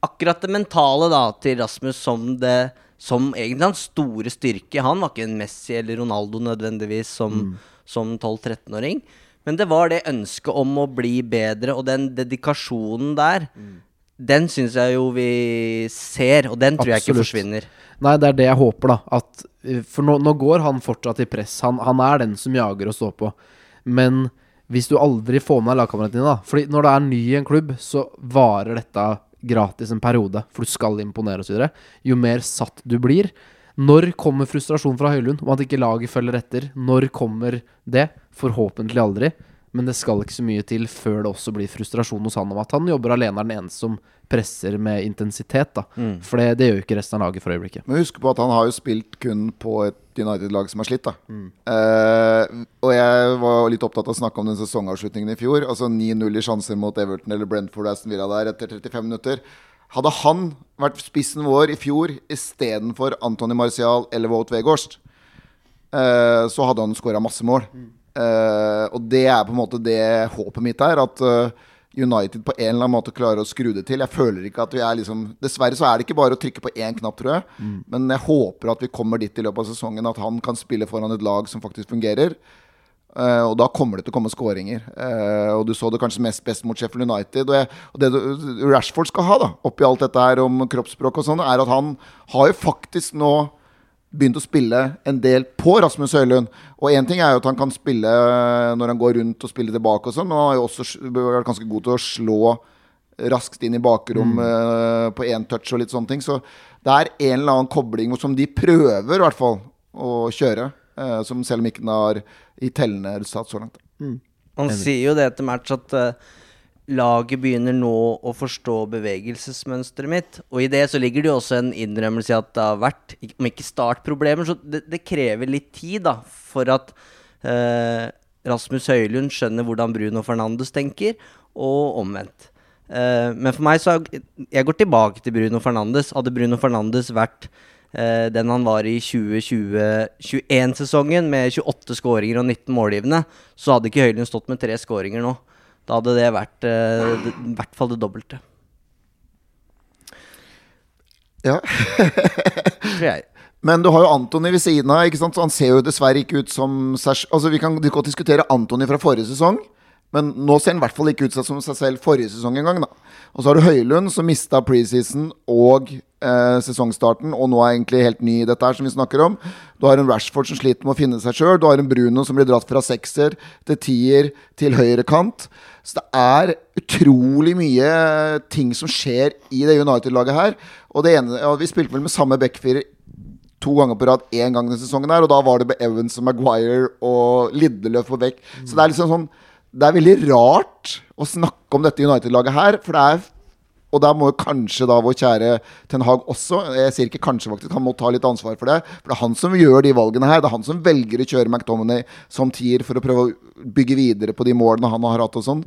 akkurat det mentale da, til Rasmus som det som egentlig hans store styrke. Han var ikke en Messi eller Ronaldo nødvendigvis som, som 12-13-åring. Men det var det ønsket om å bli bedre, og den dedikasjonen der, den syns jeg jo vi ser, og den tror jeg ikke
Absolutt.
forsvinner.
Nei, det er det jeg håper, da. At, for nå, nå går han fortsatt i press. Han, han er den som jager og står på. Men hvis du aldri får med deg lagkameratene dine, da Fordi når du er ny i en klubb, så varer dette gratis en periode. For du skal imponere osv. Jo mer satt du blir. Når kommer frustrasjon fra Høylund om at ikke laget følger etter? Når kommer det? Forhåpentlig aldri. Men det skal ikke så mye til før det også blir frustrasjon hos han om at han jobber alene, er den eneste som presser med intensitet. da For det, det gjør jo ikke resten av laget for øyeblikket.
Men husk på at han har jo spilt kun på et United-lag som har slitt. da Eh, Og jeg var litt opptatt av å snakke om den sesongavslutningen i fjor. Altså 9-0 i sjanser mot Everton eller Brentford Aston Villa der etter 35 minutter. Hadde han vært spissen vår i fjor istedenfor Antony Marcial eller Wout Weghorst, eh, så hadde han skåra masse mål. Eh, og det er på en måte det håpet mitt er. At uh, United på en eller annen måte klarer å skru det til. Jeg føler ikke at vi er liksom Dessverre så er det ikke bare å trykke på én knapp, tror jeg. Men jeg håper at vi kommer dit i løpet av sesongen at han kan spille foran et lag som faktisk fungerer. Uh, og da kommer det til å komme skåringer. Uh, og du så det kanskje mest best mot Sheffield United. Og, jeg, og det du- Rashford skal ha, da, oppi alt dette her om kroppsspråk og sånn, er at han har jo faktisk nå begynt å spille en del på Rasmus Høylund. Og én ting er jo at han kan spille eh, når han går rundt og spiller tilbake og sånn, men han har jo også vært ganske god til å slå raskt inn i bakrom
Mm.
eh, på én touch og litt sånne ting. Så det er en eller annen kobling som de prøver i hvert fall å kjøre. eh, som selv om ikke den har i tellende resultat så langt.
Han sier jo det etter match at eh, laget begynner nå å forstå bevegelsesmønsteret mitt. Og i det så ligger det jo også en innrømmelse i at det har vært, om ikke startproblemer, så det, det krever litt tid da, for at eh, Rasmus Høylund skjønner hvordan Bruno Fernandes tenker, og omvendt. Eh, men for meg så Jeg går tilbake til Bruno Fernandes. Hadde Bruno Fernandes vært eh, den han var i 2020-21-sesongen, med 28 skåringer og 19 målgivende, så hadde ikke Høylund stått med tre skåringer nå. Da hadde det vært eh, i hvert fall det dobbelte.
Ja.
Tror jeg.
Men du har jo Antony ved siden av. ikke sant? Så Han ser jo dessverre ikke ut som seg Altså Vi kan godt diskutere Antony fra forrige sesong, men nå ser han i hvert fall ikke ut som seg selv forrige sesong engang. da. Og så har du Høylund, som mista preseason og eh, sesongstarten, og nå er egentlig helt ny i dette her, som vi snakker om. Du har en Rashford som sliter med å finne seg sjøl. Du har en Bruno som blir dratt fra sekser til tier til høyre kant. Så det er utrolig mye ting som skjer i det United-laget her. Og det ene, ja, Vi spilte vel med samme backfirer to ganger på rad én gang denne sesongen, her og da var det med Evans og Maguire og Liddeløf på bekk. Så det er liksom sånn Det er veldig rart å snakke om dette United-laget her, for det er og der må jo kanskje da vår kjære Ten Hag også Jeg sier ikke kanskje, faktisk. Han må ta litt ansvar for det. For det er han som gjør de valgene her. Det er han som velger å kjøre McDominay som tier for å prøve å bygge videre på de målene han har hatt og sånn.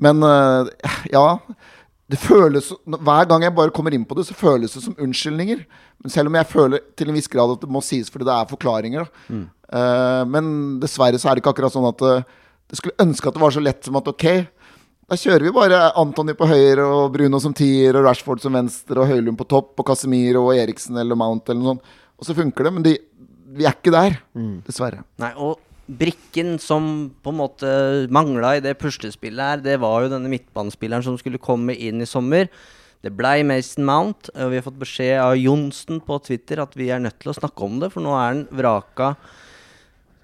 Men øh, ja. Det føles Hver gang jeg bare kommer inn på det, så føles det som unnskyldninger. Men selv om jeg føler til en viss grad at det må sies fordi det er forklaringer. Da. Eh, men dessverre så er det ikke akkurat sånn at uh, skulle ønske at det var så lett som at ok, da kjører vi bare Antony på høyre og Bruno som tier og Rashford som venstre og Høylund på topp og Casemiro og Eriksen eller Mount eller noe sånt. Og så funker det, men de, vi er ikke der, dessverre.
Nei, og brikken som på en måte mangla i det puslespillet her, det var jo denne midtbanespilleren som skulle komme inn i sommer. Det blei Mason Mount, og vi har fått beskjed av Johnsen på Twitter at vi er nødt til å snakke om det, for nå er han vraka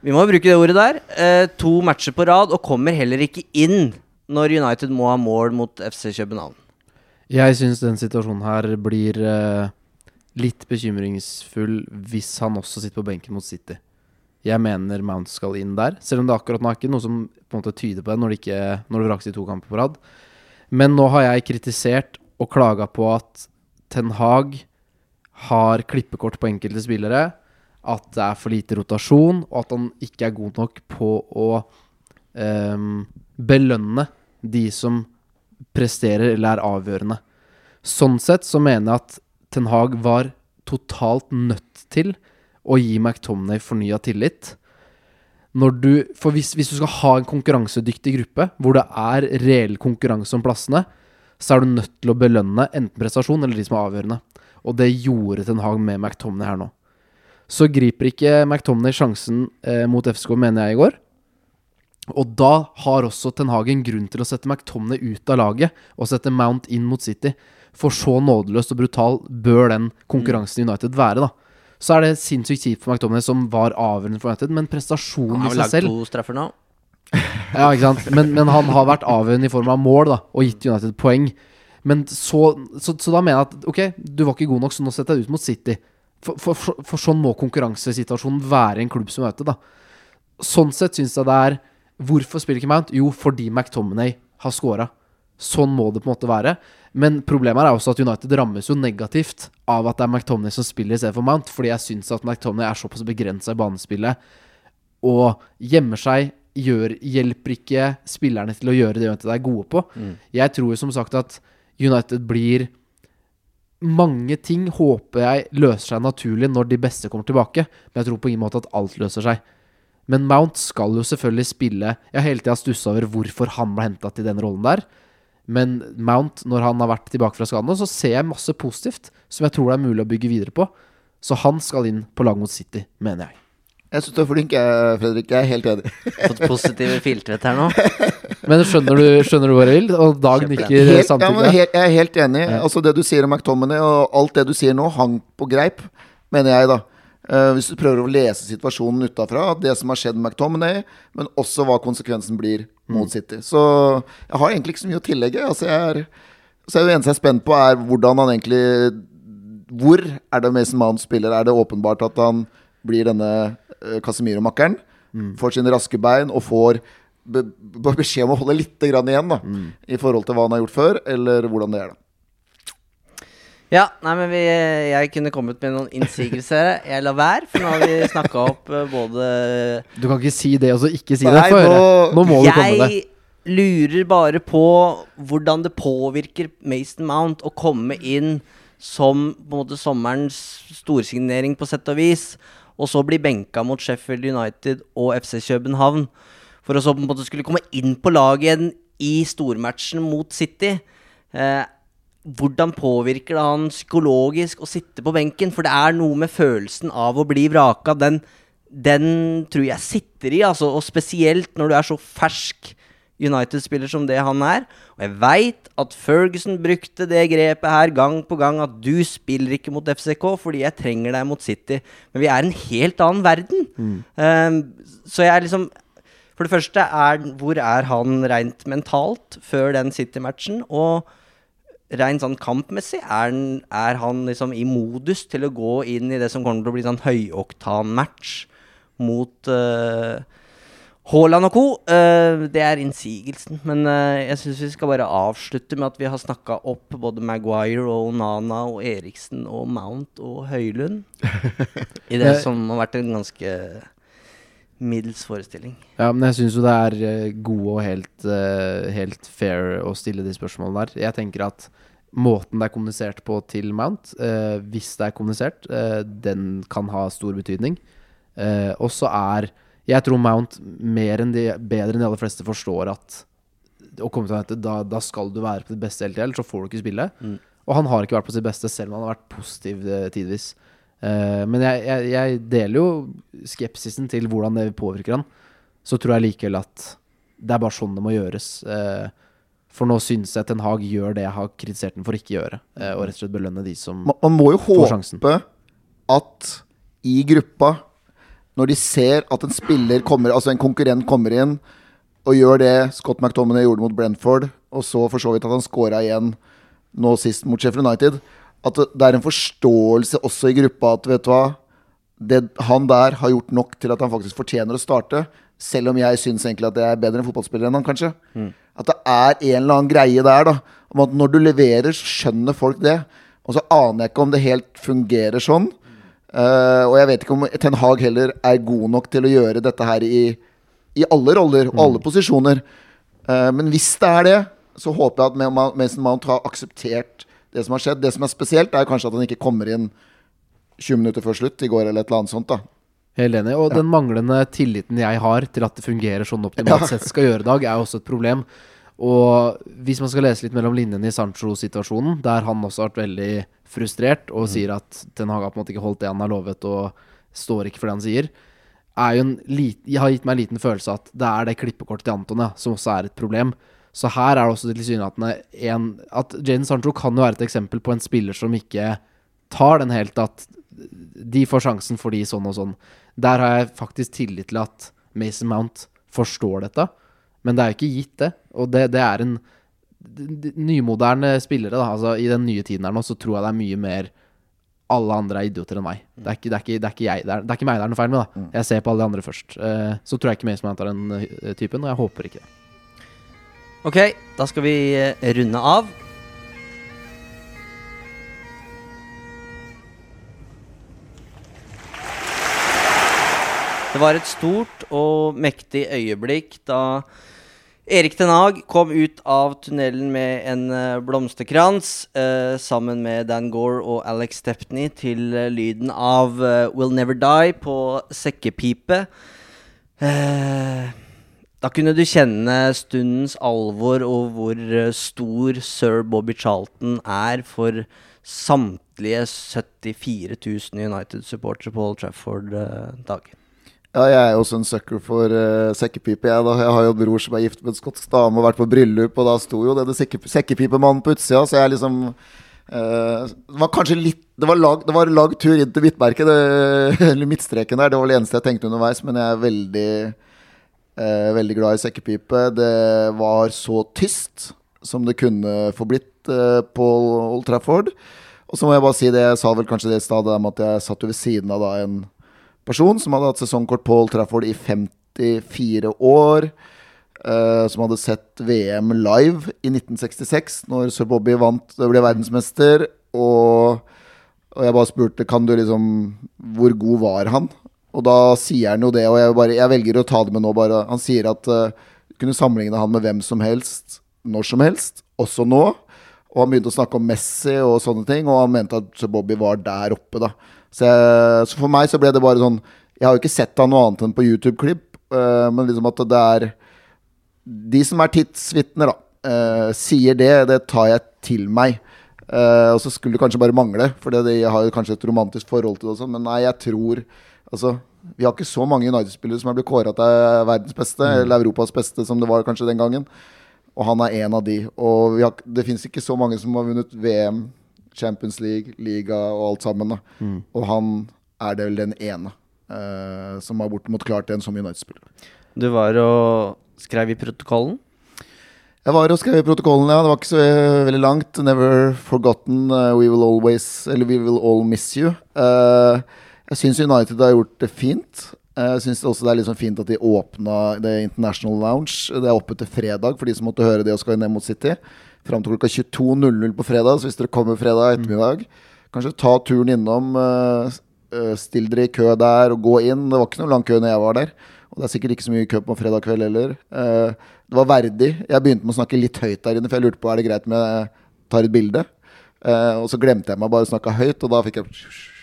Vi må bruke det ordet der. Eh, to matcher på rad, og kommer heller ikke inn når United må ha mål mot FC København.
Jeg syns den situasjonen her blir eh, litt bekymringsfull hvis han også sitter på benken mot City. Jeg mener Mount skal inn der, selv om det akkurat nå er ikke noe som på en måte tyder på det når det, ikke, når det vrakes i to kamper på rad. Men nå har jeg kritisert og klaga på at Ten Hag har klippekort på enkelte spillere, at det er for lite rotasjon, og at han ikke er god nok på å um, belønne de som presterer eller er avgjørende. Sånn sett så mener jeg at Ten Hag var totalt nødt til å gi McTomney fornya tillit. Du, for hvis, hvis du skal ha en konkurransedyktig gruppe, hvor det er reell konkurranse om plassene, så er du nødt til å belønne enten prestasjon eller de som er avgjørende. Og det gjorde Ten Hag med McTomney her nå. Så griper ikke McTomney sjansen eh, mot FSK, mener jeg, i går. Og da har også Ten Hagen grunn til å sette McTomney ut av laget og sette Mount inn mot City. For så nådeløst og brutal bør den konkurransen i United være, da. Så er det sinnssykt kjipt for McTomney, som var avgjørende for United, men
Han
prestasjonen
har
i
vel
seg
lagd
selv
to straffer nå.
ja, ikke sant? Men, men han har vært avgjørende i form av mål da, og gitt United poeng. Men så, så, så da mener jeg at ok, du var ikke god nok, så nå setter jeg deg ut mot City. For, for, for, for sånn må konkurransesituasjonen være i en klubb som United. da. Sånn sett syns jeg det er Hvorfor spiller ikke Mount? Jo, fordi McTominay har scora. Sånn må det på en måte være. Men problemet er også at United rammes jo negativt av at det er McTominay som spiller istedenfor Mount. Fordi jeg syns at McTominay er såpass begrensa i banespillet og gjemmer seg. Gjør, hjelper ikke spillerne til å gjøre det United er gode på. Jeg tror som sagt at United blir Mange ting håper jeg løser seg naturlig når de beste kommer tilbake, men jeg tror på ingen måte at alt løser seg. Men Mount skal jo selvfølgelig spille Jeg har hele tida stussa over hvorfor han ble henta til den rollen der. Men Mount, når han har vært tilbake fra skaden, så ser jeg masse positivt som jeg tror det er mulig å bygge videre på. Så han skal inn på lag mot City, mener jeg.
Jeg syns du er flink, Fredrik. Jeg er helt enig.
Fått positive filtret her nå.
Men skjønner du, skjønner du hvor jeg vil? Og Dag nikker
Helt, ja, helt, jeg er helt enig.
Ja.
Altså Det du sier om McTominay, og alt det du sier nå, hang på greip, mener jeg, da. Uh, hvis du prøver å lese situasjonen utafra, det som har skjedd med McTominay, men også hva konsekvensen blir mot City. Så jeg har egentlig ikke så mye å tillegge. Altså jeg er Så er det eneste jeg er spent på, er hvordan han egentlig Hvor er det Mason Mount spiller? Er det åpenbart at han blir denne uh, Casemiro-makkeren? Får sine raske bein og får be be beskjed om å holde litt grann igjen da, i forhold til hva han har gjort før, eller hvordan det er. da
Ja, nei, men vi, jeg kunne kommet med noen innsigelser. Jeg lar være, for nå har vi snakka opp eh, både
Du kan ikke si det og så ikke si
Nei,
det. Få høre.
nå-
Nå må du komme med det.
Jeg lurer bare på hvordan det påvirker Mason Mount å komme inn som på en måte sommerens storsignering, på sett og vis, og så bli benka mot Sheffield United og FC København. For å så på en måte skulle komme inn på laget igjen i stormatchen mot City. Eh, hvordan påvirker det han psykologisk å sitte på benken? For det er noe med følelsen av å bli vraka. Den, den tror jeg sitter i, altså. Og spesielt når du er så fersk United-spiller som det han er. Og jeg veit at Ferguson brukte det grepet her gang på gang. At du spiller ikke mot FCK fordi jeg trenger deg mot City. Men vi er en helt annen verden. Um, så jeg er liksom For det første, er, hvor er han rent mentalt før den City-matchen? Og rent sånn kampmessig, er han, er han liksom i modus til å gå inn i det som kommer til å bli sånn høyoktan-match mot uh, Haaland og co. uh, det er innsigelsen. Men uh, jeg syns vi skal bare avslutte med at vi har snakka opp både Maguire og Nana og Eriksen og Mount og Høylund. I det som har vært en ganske middels forestilling.
Ja, men jeg syns jo det er eh, gode og helt, eh, helt fair å stille de spørsmålene der. Jeg tenker at måten det er kommunisert på til Mount, eh, hvis det er kommunisert, den kan ha stor betydning. Og så er Jeg tror Mount mer enn de, bedre enn de aller fleste forstår at å komme til at da, da skal du være på ditt beste hele tida, ellers så får du ikke spille. Og han har ikke vært på sitt beste, selv om han har vært positiv tidvis. Eh, men jeg, jeg, jeg deler jo skepsisen til hvordan det påvirker han. Så tror jeg likevel at det er bare sånn det må gjøres. Eh, for nå syns jeg Ten Hag gjør det jeg har kritisert den for ikke gjøre, eh, og rett og slett belønne de som
Man, man må jo
får sjansen.
håpe at i gruppa, når de ser at en spiller kommer Altså en konkurrent kommer inn og gjør det Scott McTominay gjorde mot Brentford, og så for så vidt at han scora igjen nå sist mot Sheffield United, at det- er en forståelse også i gruppa at vet du hva det, Han der har gjort nok til at han faktisk fortjener å starte. Selv om jeg syns egentlig at jeg er bedre enn fotballspiller enn han, kanskje. At det er en eller annen greie der, da. Om at når du leverer, så skjønner folk det. Og så aner jeg ikke om det helt fungerer sånn. Uh, og jeg vet ikke om Ten Hag heller er god nok til å gjøre dette her i, i alle roller og alle posisjoner. Uh, men hvis det er det, så håper jeg at Ma- Mason Mount har akseptert det som har skjedd. Det som er spesielt, er kanskje at han ikke kommer inn 20 minutter før slutt i går, eller et eller annet sånt. da
Helt enig. Og den manglende tilliten jeg har til at det fungerer sånn optimalt
Ja.
sett skal gjøre i dag, er også et problem. Og hvis man skal lese litt mellom linjene i Sancho-situasjonen, der han også har vært veldig frustrert og sier at Ten Hag har på en måte ikke holdt det han har lovet, og står ikke for det han sier, er jo en lit, jeg har gitt meg en liten følelse av at det er det klippekortet til Anton ja, som også er et problem. Så her er det også tilsynelatende en At Jaden Sancho kan jo være et eksempel på en spiller som ikke tar den helt at de får sjansen fordi sånn og sånn. Der har jeg faktisk tillit til at Mason Mount forstår dette. Men det er jo ikke gitt, det. Og det, det er en nymoderne spillere. Da. Altså, I den nye tiden her nå så tror jeg det er mye mer alle andre er idioter enn meg. Det er ikke, det er ikke, det er ikke, jeg, det er, det er ikke meg det er noe feil med. da Jeg ser på alle de andre først. Eh, så tror jeg ikke Mason Mount er den eh, typen, og jeg håper ikke det.
Ok, da skal vi eh, runde av. Det var et stort og mektig øyeblikk da Erik Ten Hag kom ut av tunnelen med en eh, blomsterkrans eh, sammen med Dan Gore og Alex Stepney til eh, lyden av Will Never Die på sekkepipe. Eh, da kunne du kjenne stundens alvor og hvor eh, stor sir Bobby Charlton er for samtlige 74 000 United-supportere på Old Trafford, eh, Dag.
Ja, jeg er også en sucker for uh, sekkepipe. Jeg, da. jeg har jo bror som er gift med en skotsk dame og vært på bryllup, og da sto jo denne sekke, sekkepipemannen på utsida, så jeg liksom Uh, Det var kanskje litt Det var lag, det var en lang tur inn til midtmerket, eller midtstreken der. Det var det eneste jeg tenkte underveis, men jeg er veldig eh, Veldig glad i sekkepipe. Det var så tyst som det kunne få blitt eh, på Old Trafford. Og så må jeg bare si det, jeg sa vel kanskje det i stad, at jeg satt jo ved siden av da en person som hadde hatt sesongkort på Old Trafford i 54 år. eh, som hadde sett VM live i 1966, når sir Bobby vant og ble verdensmester. Og, og jeg bare spurte kan du liksom Hvor god var han? Og da sier han jo det, og jeg, bare, jeg velger å ta det med nå. bare Han sier at uh, kunne sammenligne han med hvem som helst, når som helst, også nå. Og han begynte å snakke om Messi og sånne ting, og han mente at Bobby var der oppe, da. Så, jeg, så for meg så ble det bare sånn Jeg har jo ikke sett han noe annet enn på YouTube-klipp, uh, men liksom at det er De som er tidsvitner, da, uh, sier det. Det tar jeg til meg. Uh, og så skulle det kanskje bare mangle, for de har jo kanskje et romantisk forhold til det også, men nei, jeg tror Altså, vi har ikke så mange United-spillere som er blitt kåra til verdens beste, eller Europas beste, som det var kanskje den gangen. Og han er en av de. Og vi har, det fins ikke så mange som har vunnet VM, Champions League, liga og alt sammen. Da. Og han er det vel den ene uh, som har bortimot klart en som United-spiller.
Du var og skrev i protokollen.
Jeg var og skrev i protokollen, ja. Det var ikke så eh, veldig langt. Never forgotten. Uh, we will always Eller we will all miss you. Eh, jeg syns United har gjort det fint. Jeg syns også det er sånn fint at de åpna det International Lounge. Det er oppe til fredag for de som måtte høre det og skal ned mot City. Fram til klokka 22.00 på fredag. Så hvis dere kommer fredag ettermiddag, kanskje ta turen innom. eh, eh, Still dere i kø der og gå inn. Det var ikke noe lang kø når jeg var der. Og det er sikkert ikke så mye kø på fredag kveld heller. Eh, det var verdig. Jeg begynte med å snakke litt høyt der inne, for jeg lurte på er det greit om jeg tar et bilde. Og så glemte jeg meg bare å snakke høyt, og da fikk jeg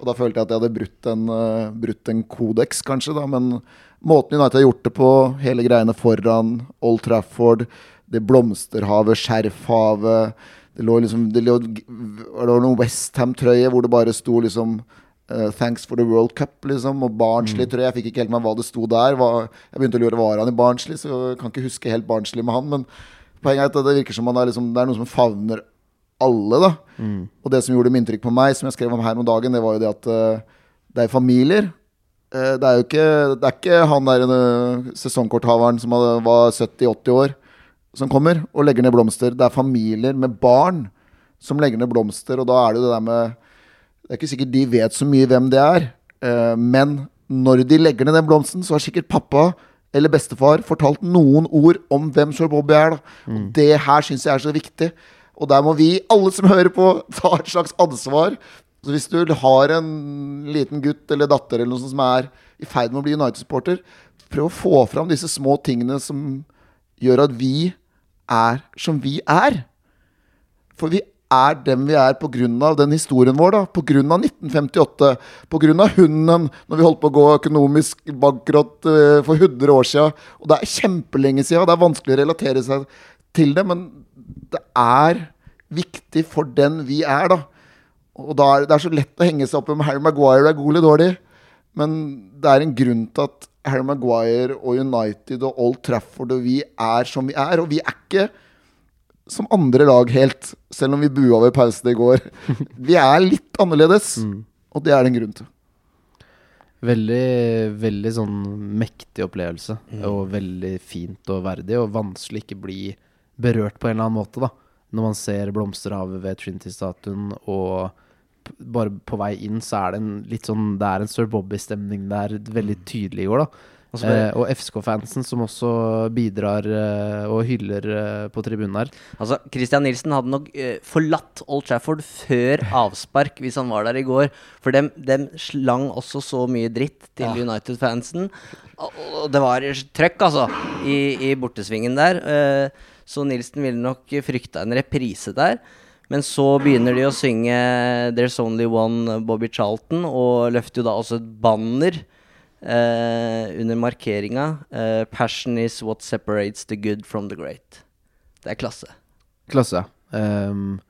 Og da følte jeg at jeg hadde brutt en, eh, brutt en kodeks, kanskje. da Men måten United har gjort det på, hele greiene foran Old Trafford, det blomsterhavet, skjerfhavet Det lå liksom Det lå, det var noen Westham-trøye hvor det bare sto liksom eh, 'Thanks for the World Cup', liksom. Og Barnsley, tror jeg. Jeg fikk ikke helt med hva det sto der. Hva, jeg begynte å lure var han i Barnsley, så jeg kan ikke huske helt Barnsley med han. Men poenget er at det virker som han er liksom, det er noe som favner alle, da. Og det som gjorde med inntrykk på meg, som jeg skrev om her om dagen, det var jo det at uh, det er familier. Uh, det er jo ikke, det er ikke han der uh, sesongkorthaveren som hadde, var 70-80 år, som kommer og legger ned blomster. Det er familier med barn som legger ned blomster, og da er det jo det der med Det er ikke sikkert de vet så mye hvem det er, men når de legger ned den blomsten, så har sikkert pappa eller bestefar fortalt noen ord om hvem Sir Bobby er. Da. Og det her syns jeg er så viktig. Og der må vi, alle som hører på, ta et slags ansvar. Så hvis du har en liten gutt eller datter eller noe sånt som er i ferd med å bli United-supporter, prøv å få fram disse små tingene som gjør at vi er som vi er. For vi er dem vi er pga. den historien vår. da Pga. 1958. Pga. hunden når vi holdt på å gå økonomisk bankrott eh, for 100 år siden. Og det er kjempelenge siden. Det er vanskelig å relatere seg til det, men det er viktig for den vi er, da. Og da er det, er så lett å henge seg opp om Harry Maguire er god eller dårlig. Men det er en grunn til at Harry Maguire og United og Old Trafford og vi er som vi er. Og vi er ikke som andre lag helt, selv om vi bua ved pausen i går. Vi er litt annerledes, og det er det en grunn til.
Veldig, veldig sånn mektig opplevelse. Og veldig fint og verdig, og vanskelig ikke bli berørt på en eller annen måte, da. Når man ser blomsterhavet ved Trinity-statuen, og bare på vei inn så er det en litt sånn Det er en Sir Bobby-stemning der, veldig tydelig i går, da.
Og
Eh, og FSK-fansen som også bidrar eh, og hyller eh, på tribunen her.
Altså, Christian Nilsen hadde nok eh, forlatt Old Trafford før avspark hvis han var der i går. For dem, dem slang også så mye dritt til United-fansen. Og, og det var trøkk, altså, i, i bortesvingen der. Eh, så Nilsen ville nok frykta en reprise der. Men så begynner de å synge 'There's Only One Bobby Charlton', og løfter jo da også et banner eh, under markeringa. eh, 'Passion is what separates the good from the great'. Det er klasse.
Klasse. Ehm,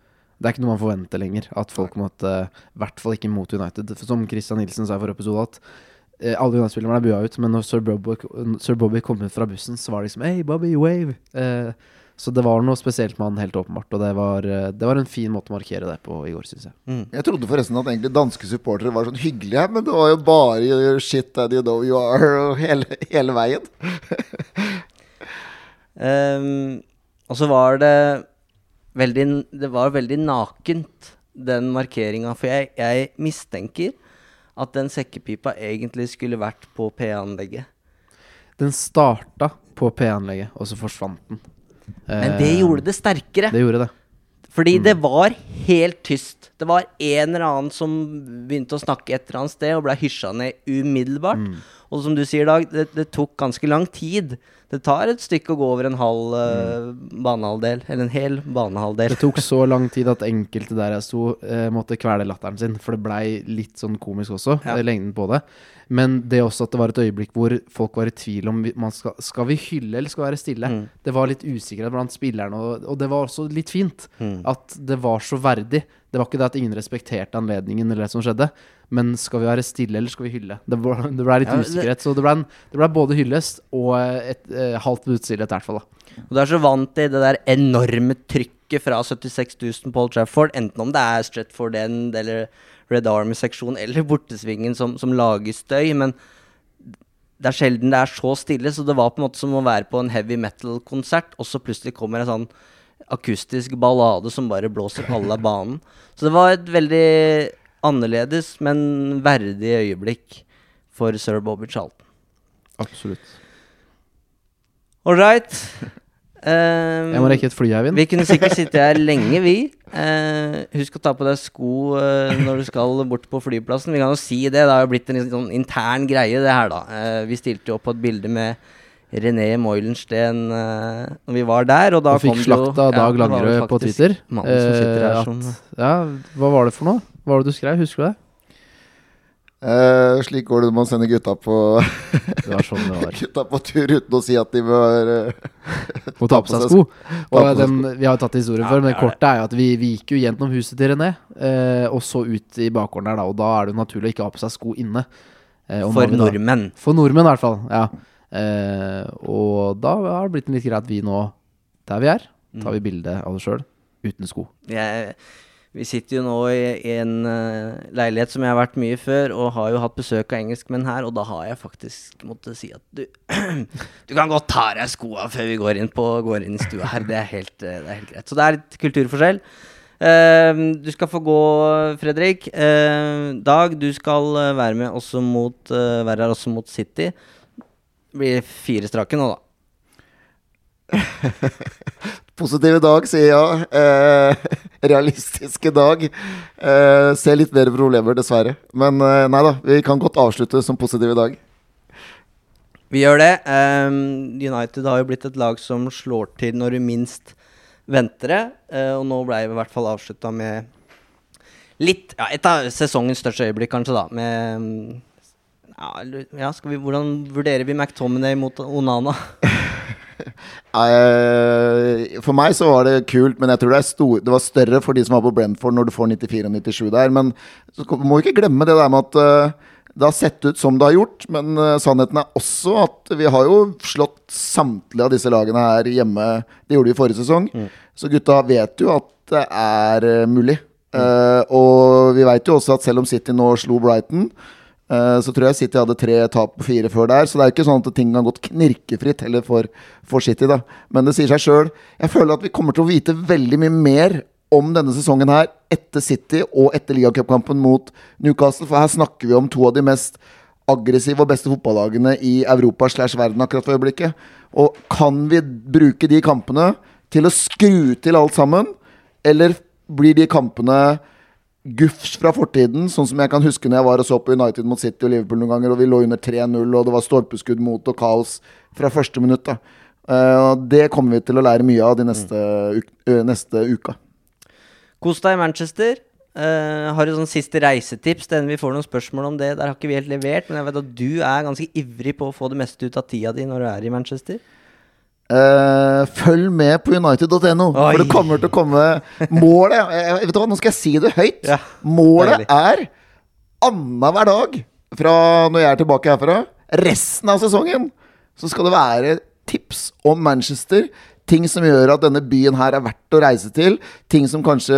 det er ikke noe man forventer lenger. At folk måtte I hvert fall ikke mot United. For Som Christian Nilsen sa i forrige episode, at eh, alle United-spillerne ble bua ut. Men når Sir Bobby, Sir Bobby kom ut fra bussen, så var det liksom Hey, Bobby, wave! Eh, så det var noe spesielt med han, helt åpenbart. Og det var, eh, det var en fin måte å markere det på i går, syns jeg.
Jeg trodde forresten at egentlig danske supportere var sånn hyggelige, men det var jo bare shit that you know you are og hele, hele veien.
um, og så var det veldig Det var veldig nakent, den markeringa. For jeg, jeg mistenker at den sekkepipa egentlig skulle vært på P-anlegget.
Den starta på P-anlegget, og så forsvant den.
Men det
Eh,
gjorde det sterkere.
Det gjorde det.
Fordi det var helt tyst. Det var en eller annen som begynte å snakke et eller annet sted, og ble hysja ned umiddelbart. Og som du sier, Dag, det, det tok ganske lang tid. Det tar et stykke å gå over en halv eh, banehalvdel, eller en hel banehalvdel.
Det tok så lang tid at enkelte der jeg sto, eh, måtte kvele latteren sin. For det blei litt sånn komisk også,
Ja.
eh, lengden på det. Men det også at det var et øyeblikk hvor folk var i tvil om man skal, skal vi hylle eller skal være stille.
Mm.
Det var litt usikkerhet blant spillerne, og, og det var også litt fint.
Mm.
At det var så verdig. Det var ikke det at ingen respekterte anledningen eller det som skjedde. Men skal vi være stille, eller skal vi hylle? Det ble, det ble litt
Ja,
usikkerhet. Så det ble, en, det ble både hyllest og et et halvt minutt stillhet, i hvert fall. da.
Og du er så vant til det der enorme trykket fra 76 000 Paul Trafford, enten om det er Stretford End eller Red Army-seksjon eller bortesvingen som, som lager støy, men det er sjelden det er så stille, så det var på en måte som å være på en heavy metal-konsert, og så plutselig kommer en sånn akustisk ballade som bare blåser alle av banen. Så det var et veldig annerledes, men verdig øyeblikk for sir Bobby Charlton.
Absolutt.
All right. Um,
Jeg må rekke et fly, Eivind.
Vi kunne sikkert sitte her lenge, vi. Uh, husk å ta på deg sko uh, når du skal bort på flyplassen. Vi kan jo si det. Det har jo blitt en sånn intern greie, det her, da. Uh, vi stilte jo opp på et bilde med René Moilensten uh, når vi var der, og da
Og fikk
kom slakta jo
Dag Langerød ja,
på
Twitter.
Som sitter her
eh,
som
at, ja, hva var det for noe? Hva var det du skrev? Husker du det?
Uh, slik går det når man sender gutta på,
Det var sånn det var.
gutta på tur uten å si at de bør uh,
Må ta på seg sko. Og den, vi har jo tatt historien
Ja,
før, men
det er
kortet er jo at vi, vi gikk jo gjennom huset til René, uh, og så ut i bakgården der, da. Og da er det jo naturlig å ikke ha på seg sko inne. Eh,
For nordmenn.
For nordmenn, i hvert fall. Ja. Eh, og da har det blitt litt greit vi nå, der vi er, tar
Mm.
vi bilde av oss sjøl uten sko.
Jeg, vi sitter jo nå i, i en uh, leilighet som jeg har vært mye før, og har jo hatt besøk av engelskmenn her, og da har jeg faktisk måttet si at du Du kan godt ta av deg skoa før vi går inn, på, går inn i stua her. Det er, helt, eh, det er helt greit. Så det er litt kulturforskjell. Uh, du skal få gå, Fredrik. Uh, Dag, du skal være med også mot, uh, være her også mot City. Det blir fire strake nå, da.
Positive dag, sier jeg. Eh, realistiske dag. Eh, ser litt mer problemer, dessverre. Men eh, nei da, vi kan godt avslutte som positive dag.
Vi gjør det. Ehm, United har jo blitt et lag som slår til når du minst venter det. eh, og nå ble vi i hvert fall avslutta med litt ja, Et av sesongens største øyeblikk, kanskje, da. Med ja, vi, Hvordan vurderer vi McTominay mot Onana?
Eh, for meg så var det kult, men jeg tror det, stor, det var større for de som var på Brentford når du får 94 og 97 der. Men så må vi ikke glemme det der med at eh, det har sett ut som det har gjort. Men eh, sannheten er også at vi har jo slått samtlige av disse lagene her hjemme. Det gjorde vi i forrige sesong. Så gutta vet jo at det er mulig. mulig. Uh, og vi veit jo også at selv om City nå slo Brighton, så tror jeg City hadde tre tap på fire før der. Så det er jo ikke sånn at ting har gått knirkefritt heller for, for City, da. Men det sier seg sjøl. Jeg føler at vi kommer til å vite veldig mye mer om denne sesongen her etter City og etter ligacupkampen mot Newcastle. For her snakker vi om to av de mest aggressive og beste fotballagene i Europa slash verden akkurat for øyeblikket. Og kan vi bruke de kampene til å skru til alt sammen? Eller blir de kampene gufs fra fortiden, sånn som jeg kan huske når jeg var og så på United mot City og Liverpool noen ganger, og vi lå under 3-0, og det var stolpeskudd mot og kaos fra første minutt. da. Eh, og det kommer vi til å lære mye av de neste, uk ø, neste uka.
Kos deg i Manchester. Uh, har du sånn siste reisetips? Den vi får noen spørsmål om det. Der har ikke vi helt levert, men jeg vet at du er ganske ivrig på å få det meste ut av tida di når du er i Manchester.
Eh, følg med på united.no, for det kommer til å komme Målet jeg, Vet du hva, nå skal jeg si det høyt.
Ja,
Målet
deilig.
er annenhver dag fra når jeg er tilbake herfra, resten av sesongen, så skal det være tips om Manchester. Ting som gjør at denne byen her er verdt å reise til. Ting som kanskje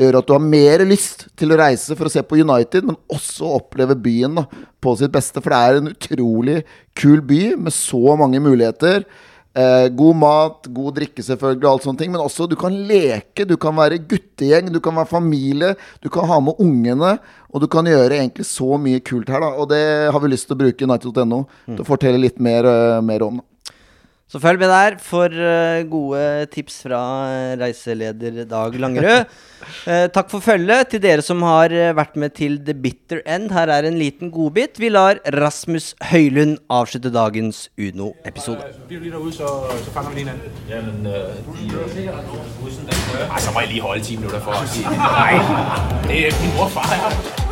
gjør at du har mer lyst til å reise for å se på United, men også oppleve byen da, på sitt beste. For det er en utrolig kul by med så mange muligheter. Eh, god mat, god drikke selvfølgelig, og alt sånne ting. Men også du kan leke, du kan være guttegjeng, du kan være familie. Du kan ha med ungene. Og du kan gjøre egentlig så mye kult her, da. Og det har vi lyst til å bruke United.no til å fortelle litt mer, eh, mer om. da
Så følg med der for eh, gode tips fra eh, reiseleder Dag Langerød. Eh, takk for følget til dere som har vært med til The Bitter End. Her er en liten godbit. Vi lar Rasmus Høylund avslutte dagens Uno-episode.
Bliver du lige derude, så, så fanger vi lige hinanden.
Jamen, øh, de, øh,
Ej, så må jeg lige holde 10 minutter for at sige. Nej, det er min mor og far her.